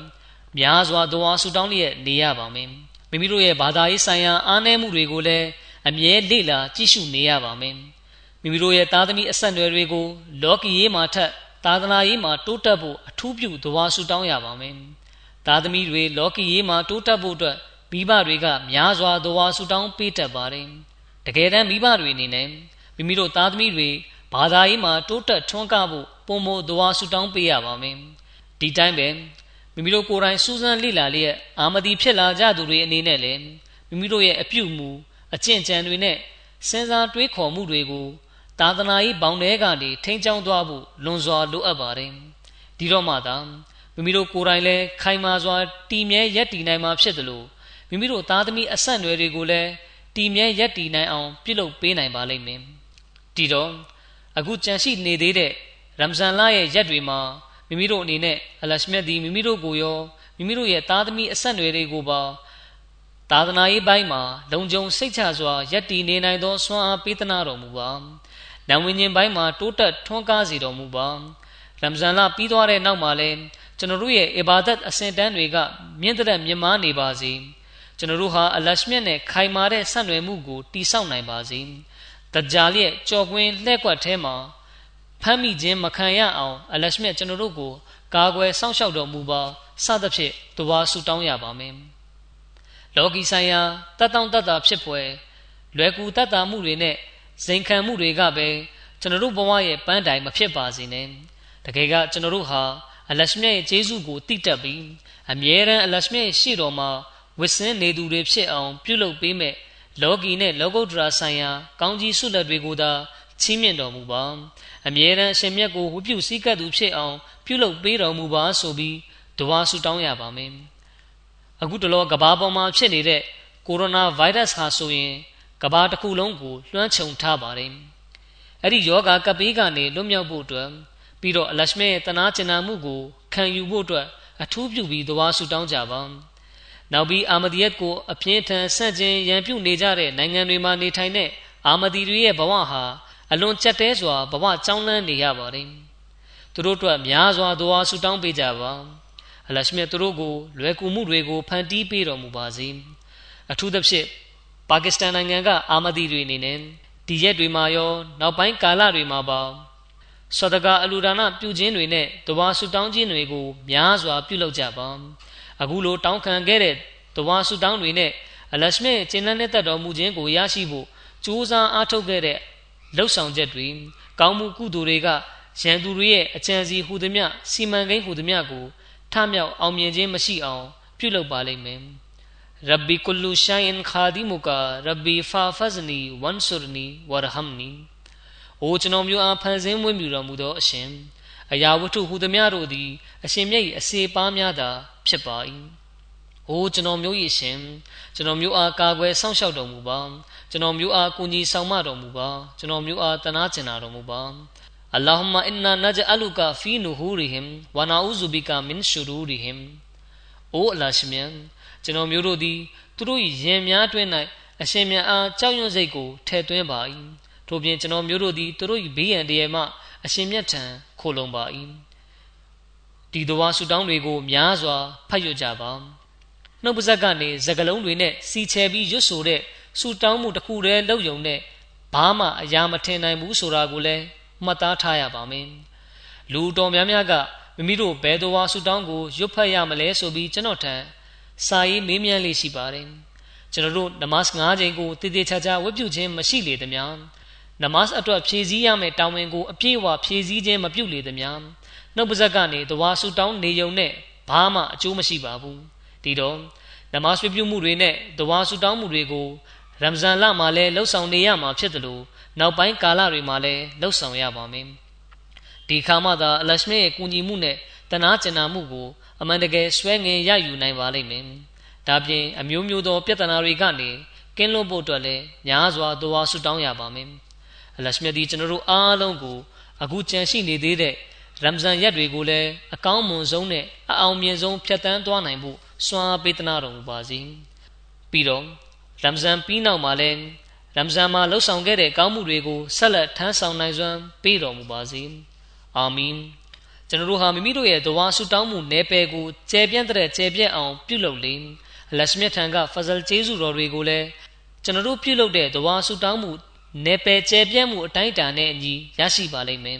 များစွာသောအားဆူတောင်းလျက်နေရပါမယ်မိမိတို့ရဲ့ဘာသာရေးဆိုင်ရာအားနည်းမှုတွေကိုလည်းအမြဲလေ့လာကြည့်ရှုနေရပါမယ်မိမိတို့ရဲ့သားသမီးအဆက်အနွယ်တွေကိုလောကီရေးမှာထက် သာသနာရေးမှာတိုးတက်ဖို့အထူးပြုသဘာဆူတောင်းရပါမယ်သားသမီးတွေလောကီရေးမှာတိုးတက်ဖို့အတွက်မိဘတွေကများစွာသဘာဆူတောင်းပေးတတ်ပါတယ်တကယ်တမ်းမိဘတွေအနေနဲ့မိမိတို့သားသမီးတွေဘာသာရေးမှာတိုးတက်ထွန်းကားဖို့ပုံမသဘာဆူတောင်းပေးရပါမယ်ဒီတိုင်းပဲမိမိတို့ကိုယ်တိုင်စူးစမ်းလေ့လာလျက်အာမဒီဖြစ်လာကြသူတွေအနေနဲ့လည်းမိမိတို့ရဲ့အပြုမူအကျင့်ကြံတွေနဲ့စဉ်းစားတွေးခေါ်မှုတွေကို သာသနာရေးဘောင်ထဲကနေထိန်းချောင်းသွားဖို့လွန်စွာလိုအပ်ပါတယ်ဒီတော့မှသာမိမိတို့ကိုယ်တိုင်လည်းခိုင်မာစွာတည်မြဲရပ်တည်နိုင်မှာဖြစ်တယ်လို့မိမိတို့သားသမီးအဆက်အနွယ်တွေကိုလည်းတည်မြဲရပ်တည်နိုင်အောင်ပြုလုပ်ပေးနိုင်ပါလိမ့်မယ်ဒီတော့အခုကြံရှိနေသေးတဲ့ရမ်ဇန်လရဲ့ရက်တွေမှာမိမိတို့အနေနဲ့အလရှမြတ်ဒီမိမိတို့ကိုရောမိမိတို့ရဲ့သားသမီးအဆက်အနွယ်တွေကိုပါသာသနာရေးပိုင်းမှာလုံခြုံစိတ်ချစွာယက်တည်နေနိုင်သောစွမ်းအားပေးသနာတော်မူပါ။ နံဝိညာဉ်ပိုင်းမှာတိုးတက်ထွန်းကားစေတော်မူပါ။ရမ်ဇန်လပြီးသွားတဲ့နောက်မှာလည်းကျွန်တော်တို့ရဲ့အီဘာဒတ်အစဉ်တန်းတွေကမြင့်တဲ့မြင့်မားနေပါစေ။ကျွန်တော်တို့ဟာအလရှမြတ်နဲ့ခိုင်မာတဲ့ဆက်နွယ်မှုကိုတည်ဆောက်နိုင်ပါစေ။တကြရဲ့ကြော်ကွင်းလှဲ့ကွက်ထဲမှာဖမ်းမိခြင်းမခံရအောင်အလရှမြတ်ကျွန်တော်တို့ကိုကာကွယ်စောင့်ရှောက်တော်မူပါစသဖြင့်တဝါဆူတောင်းရပါမယ်လောကီဆိုင်ရာတတ်တောင့်တတ်တာဖြစ်ဖွယ်လွယ်ကူတတ်တာမှုတွေနဲ့ ဇိမ်ခံမှုတွေကပဲကျွန်တော်တို့ဘဝရဲ့ပန်းတိုင်မဖြစ်ပါစေနဲ့တကယ်ကကျွန်တော်တို့ဟာအလရှမြတ်ရဲ့ကျေးဇူးကိုသိတတ်ပြီးအမြဲတမ်းအလရှမြတ်ရဲ့ရှေ့တော်မှာဝစ်စင်းနေသူတွေဖြစ်အောင် ပြုလုပ်ပေးမဲ့လောကီနဲ့လောကုတ္တရာဆိုင်ရာကောင်းကြီးဆုလက်တွေကိုသာချီးမြှင့်တော်မူပါအမြဲတမ်းအရှင်မြတ်ကိုဝှပြုစည်းကပ်သူဖြစ်အောင်ပြုလုပ်ပေးတော်မူပါဆိုပြီးတဝါဆုတောင်းရပါမယ်အခုတလောကဘာပေါ်မှာဖြစ်နေတဲ့ကိုရိုနာဗိုင်းရပ်စ်ဟာဆိုရင် ကဘာတစ်ခုလုံးကိုလွှမ်းခြုံထားပါတယ်အဲ့ဒီယောဂါကပ်ပေးကနေလွတ်မြောက်ဖို့အတွက်ပြီးတော့အလရှမေရဲ့တနာကျင်နာမှုကိုခံယူဖို့အတွက်အထူးပြုပြီးတဝါဆုတောင်းကြပါနောက်ပြီးအာမဒီယတ်ကိုအပြင်းထန်ဆန့်ကျင်ရန်ပြုနေကြတဲ့နိုင်ငံတွေမှာနေထိုင်တဲ့အာမဒီတွေရဲ့ဘဝဟာအလွန်ကြက်တဲစွာဘဝကြောင်းလန်းနေရပါတယ်သူတို့အတွက်များစွာဒွါဆူတောင်းပေးကြပါအလရှမြတ်သူတို့ကိုလွယ်ကူမှုတွေကိုဖန်တီးပေးတော်မူပါစေအထူးသဖြင့် ပါကစ္စတန်နိုင်ငံကအာမဒီတွေအနေနဲ့ဒီရက်တွေမှာရော နောက်ပိုင်းကာလတွေမှာပါဆဒကအလူဒါနပြုခြင်းတွေနဲ့တဝါဆူတောင်းခြင်းတွေကိုများစွာပြုလုပ်ကြပါအခုလိုတောင်းခံခဲ့တဲ့တဝါဆူတောင်းတွေနဲ့အလရှမြတ်ကျင့်လန်းတဲ့တတ်တော်မူခြင်းကိုရရှိဖို့ကြိုးစားအားထုတ်ခဲ့တဲ့လှုပ်ဆောင်ချက်တွေကောင်းမှုကုသိုလ်တွေကရန်သူတွေရဲ့အကြံစီဟူသည်မြစီမံကိန်းဟူသည်မြကိုထမြောက်အောင်မြင်ခြင်းမရှိအောင် ပြုလုပ်ပါလိမ့်မယ် ရဘ်ဘီကုလူရှိုင်ခါဒီမူကာရဘ်ဘီဖာဖဇနီဝန်ဆူရနီဝရဟမ်နီအိုကျွန်တော်မျိုးအားဖန်ဆင်းမွေးမြူတော်မူသောအရှင်အရာဝတ္ထုဟူသည်များတို့သည်အရှင်မြတ်၏အစေပါများသာဖြစ်ပါ၏။အိုကျွန်တော်မျိုး၏ရှင်ကျွန်တော်မျိုးအားကာကွယ်စောင့်ရှောက်တော်မူပါကျွန်တော်မျိုးအားကူညီဆောင်မတော်မူပါကျွန်တော်မျိုးအားတနာကျင်နာတော်မူပါအလ္လာဟ်မအင်နာနဂျအလုကာဖီနူဟူရီဟင်ဝနာအူဇူဘီကာမင်ရှူရူရီဟင်အိုအလ္လာရှမြန် ကျွန်တော်မျိုးတို့သည် သူတို့၏ယင်များတွင်၌အရှင်မြတ်အားကြောက်ရွံ့စိတ်ကိုထည့်သွင်းပါ၏ထို့ပြင်ကျွန်တော်မျိုးတို့သည်သူတို့၏ဘေးရန်တည်းမှအရှင်မြတ်ထံခိုလုံပါ၏ဒီတော်ဝါဆူတောင်းတွေကိုများစွာဖတ်ရကြပါနှုတ်ပါဇက်ကနေစကလုံးတွေနဲ့စီချယ်ပြီးရွတ်ဆိုတဲ့ဆူတောင်းမှုတစ်ခုတည်းလုပ်ယုံနဲ့ဘာမှအရာမထင်နိုင်ဘူးဆိုတာကိုလည်းမှတ်သားထားရပါမယ်လူတော်များများကမိမိတို့ဘယ်တော်ဝါဆူတောင်းကိုရွတ်ဖတ်ရမလဲဆိုပြီးကျွန်တော်ထံ စာရေးမေးမြန်းလေးရှိပါတယ်ကျွန်တော်တို့နမတ်၅ချိန်ကိုတည်တည်ချာချာဝတ်ပြုခြင်းမရှိလေသမျှနမတ်အတွက်ဖြည့်ဆည်းရမယ့်တောင်းဝင်ကိုအပြည့်အဝဖြည့်ဆည်းခြင်းမပြုလေသမျှနှုတ်ပါဇက်ကနေတဝါဆူတောင်းနေုံနဲ့ဘာမှအကျိုးမရှိပါဘူးဒီတော့နမတ်ပြုမှုတွေနဲ့တဝါဆူတောင်းမှုတွေကိုရမ်ဇန်လမှာလည်းလှုပ်ဆောင်နေရမှာဖြစ်တယ်လို့နောက်ပိုင်းကာလတွေမှာလည်းလှုပ်ဆောင်ရပါမယ်ဒီခါမှသာအလရှမေရဲ့ကူညီမှုနဲ့တနာကျင်နာမှုကို အမှန်တကယ်ဆွဲငင်ရယူနိုင်ပါလိမ့်မယ်ဒါပြင်အမျိုးမျိုးသော ပြဿနာတွေကနေကင်းလွတ်ဖို့အတွက်လည်းများစွာသွားဆုတောင်းရပါမယ်အလရှမြတ်ဒီကျွန်တော်တို့အားလုံးကိုအခုကြံရှိနေသေးတဲ့ရမ်ဇန်ရက်တွေကိုလည်းအကောင်းမွန်ဆုံးနဲ့အအောင်မြင်ဆုံးဖြတ်တန်းသွားနိုင်ဖို့စွမ်းအားပေးသနာတော်မူပါစေပြီးတော့ရမ်ဇန်ပြီးနောက်မှာလည်းရမ်ဇန်မှာလှုပ်ဆောင်ခဲ့တဲ့ကောင်းမှုတွေကိုဆက်လက်ထမ်းဆောင်နိုင်စွမ်းပေးတော်မူပါစေအာမင် ကျွန်တော်တို့ဟာမိမိတို့ရဲ့ဒဝါဆုတောင်းမှုနယ်ပယ်ကိုကျယ်ပြန့်တဲ့ကျယ်ပြန့်အောင်ပြုလုပ်လေအလရှမြတ်ထံကဖဇလ်ကျေးဇူးတော်တွေကိုလည်းကျွန်တော်တို့ပြုလုပ်တဲ့ဒဝါဆုတောင်းမှုနယ်ပယ်ကျယ်ပြန့်မှုအတိုင်းအတာနဲ့အညီရရှိပါလိမ့်မယ်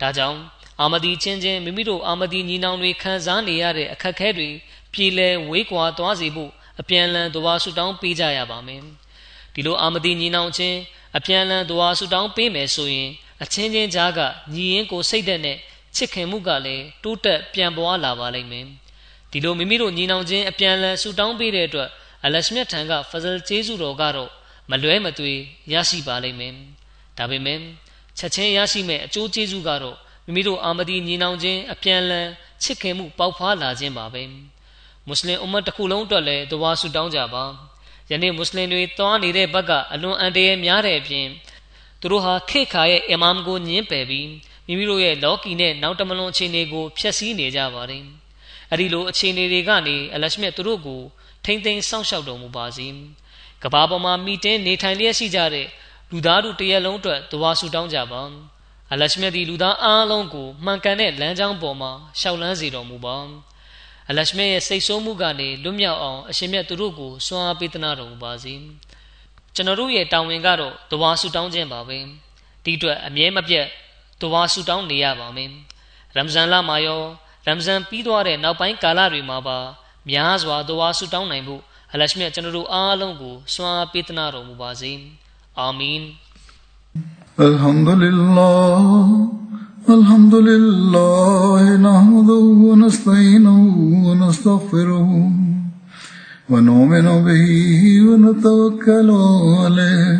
ဒါကြောင့်အာမဒီချင်းချင်းမိမိတို့အာမဒီညီနောင်တွေခံစားနေရတဲ့အခက်အခဲတွေပြည်လဲဝေးကွာသွားစေဖို့အပြန်အလှန်ဒဝါဆုတောင်းပေးကြရပါမယ်ဒီလိုအာမဒီညီနောင်ချင်းအပြန်အလှန်ဒဝါဆုတောင်းပေးမယ်ဆိုရင်အချင်းချင်းကြားကညီရင်ကိုစိတ်သက်နဲ့ ချစ်ခင်မှုကလည်းတိုးတက်ပြန်ပွားလာပါလိမ့်မယ်ဒီလိုမိမိတို့ညီနောင်ချင်းအပြန်အလှန်ဆုတောင်းပေးတဲ့အတွက်အလရှမြတ်ထံကဖဇလ်ကျေးဇူးတော်ကတော့မလွဲမသွေရရှိပါလိမ့်မယ်ဒါပေမဲ့ချက်ချင်းရရှိမဲ့အကျိုးကျေးဇူးကတော့မိမိတို့အာမဒီညီနောင်ချင်းအပြန်အလှန်ချစ်ခင်မှုပေါက်ဖွားလာခြင်းပါပဲမွတ်စလင်အွမ်မတ်တစ်ခုလုံးအတွက်လည်းတဝါဆုတောင်းကြပါယနေ့မွတ်စလင်တွေသွားနေတဲ့ဘက်ကအလွန်အန္တရာယ်များတဲ့အပြင်သူတို့ဟာခေခါရဲ့အီမမ်ကိုညှင်းပယ်ပြီး မိမိတို့ရဲ့လော်ကီနဲ့နောက်တမလွန်အခြေအနေကိုဖျက်ဆီးနေကြပါတယ်။အဲဒီလိုအခြေအနေတွေကနေအလရှမြတ်သူတို့ကိုထိမ့်သိမ်းစောင့်ရှောက်တော်မူပါစေ။ကဘာပေါ်မှာမိတင်းနေထိုင်လျက်ရှိကြတဲ့လူသားတို့တရက်လုံးအတွက်တဝါဆူတောင်းကြပါ။အလရှမြတ်ဒီလူသားအားလုံးကိုမှန်ကန်တဲ့လမ်းကြောင်းပေါ်မှာရှောက်လန်းစေတော်မူပါ။အလရှမြတ်ရဲ့စိတ်ဆိုးမှုကနေလွတ်မြောက်အောင်အရှင်မြတ်သူတို့ကိုစွမ်းအားပေးသနာတော်မူပါစေ။ကျွန်တော်တို့ရဲ့တာဝန်ကတော့တဝါဆူတောင်းခြင်းပါပဲ။ဒီအတွက်အမြဲမပြတ် ဒဝါဆူတောင်းနေရပါမယ်ရမ်ဇန်လမှာရောရမ်ဇန်ပြီးသွားတဲ့နောက်ပိုင်းကာလတွေမှာပါများစွာဒဝါဆူတောင်းနိုင်ဖို့အလရှမြတ်ကျွန်တော်တို့အားလုံးကိုစွမ်းအားပေးသနာတော်မူပါစေအာမင် الحمد لله الحمد لله نحمده ونستعينه ونستغفره ونؤمن به ونتوكل عليه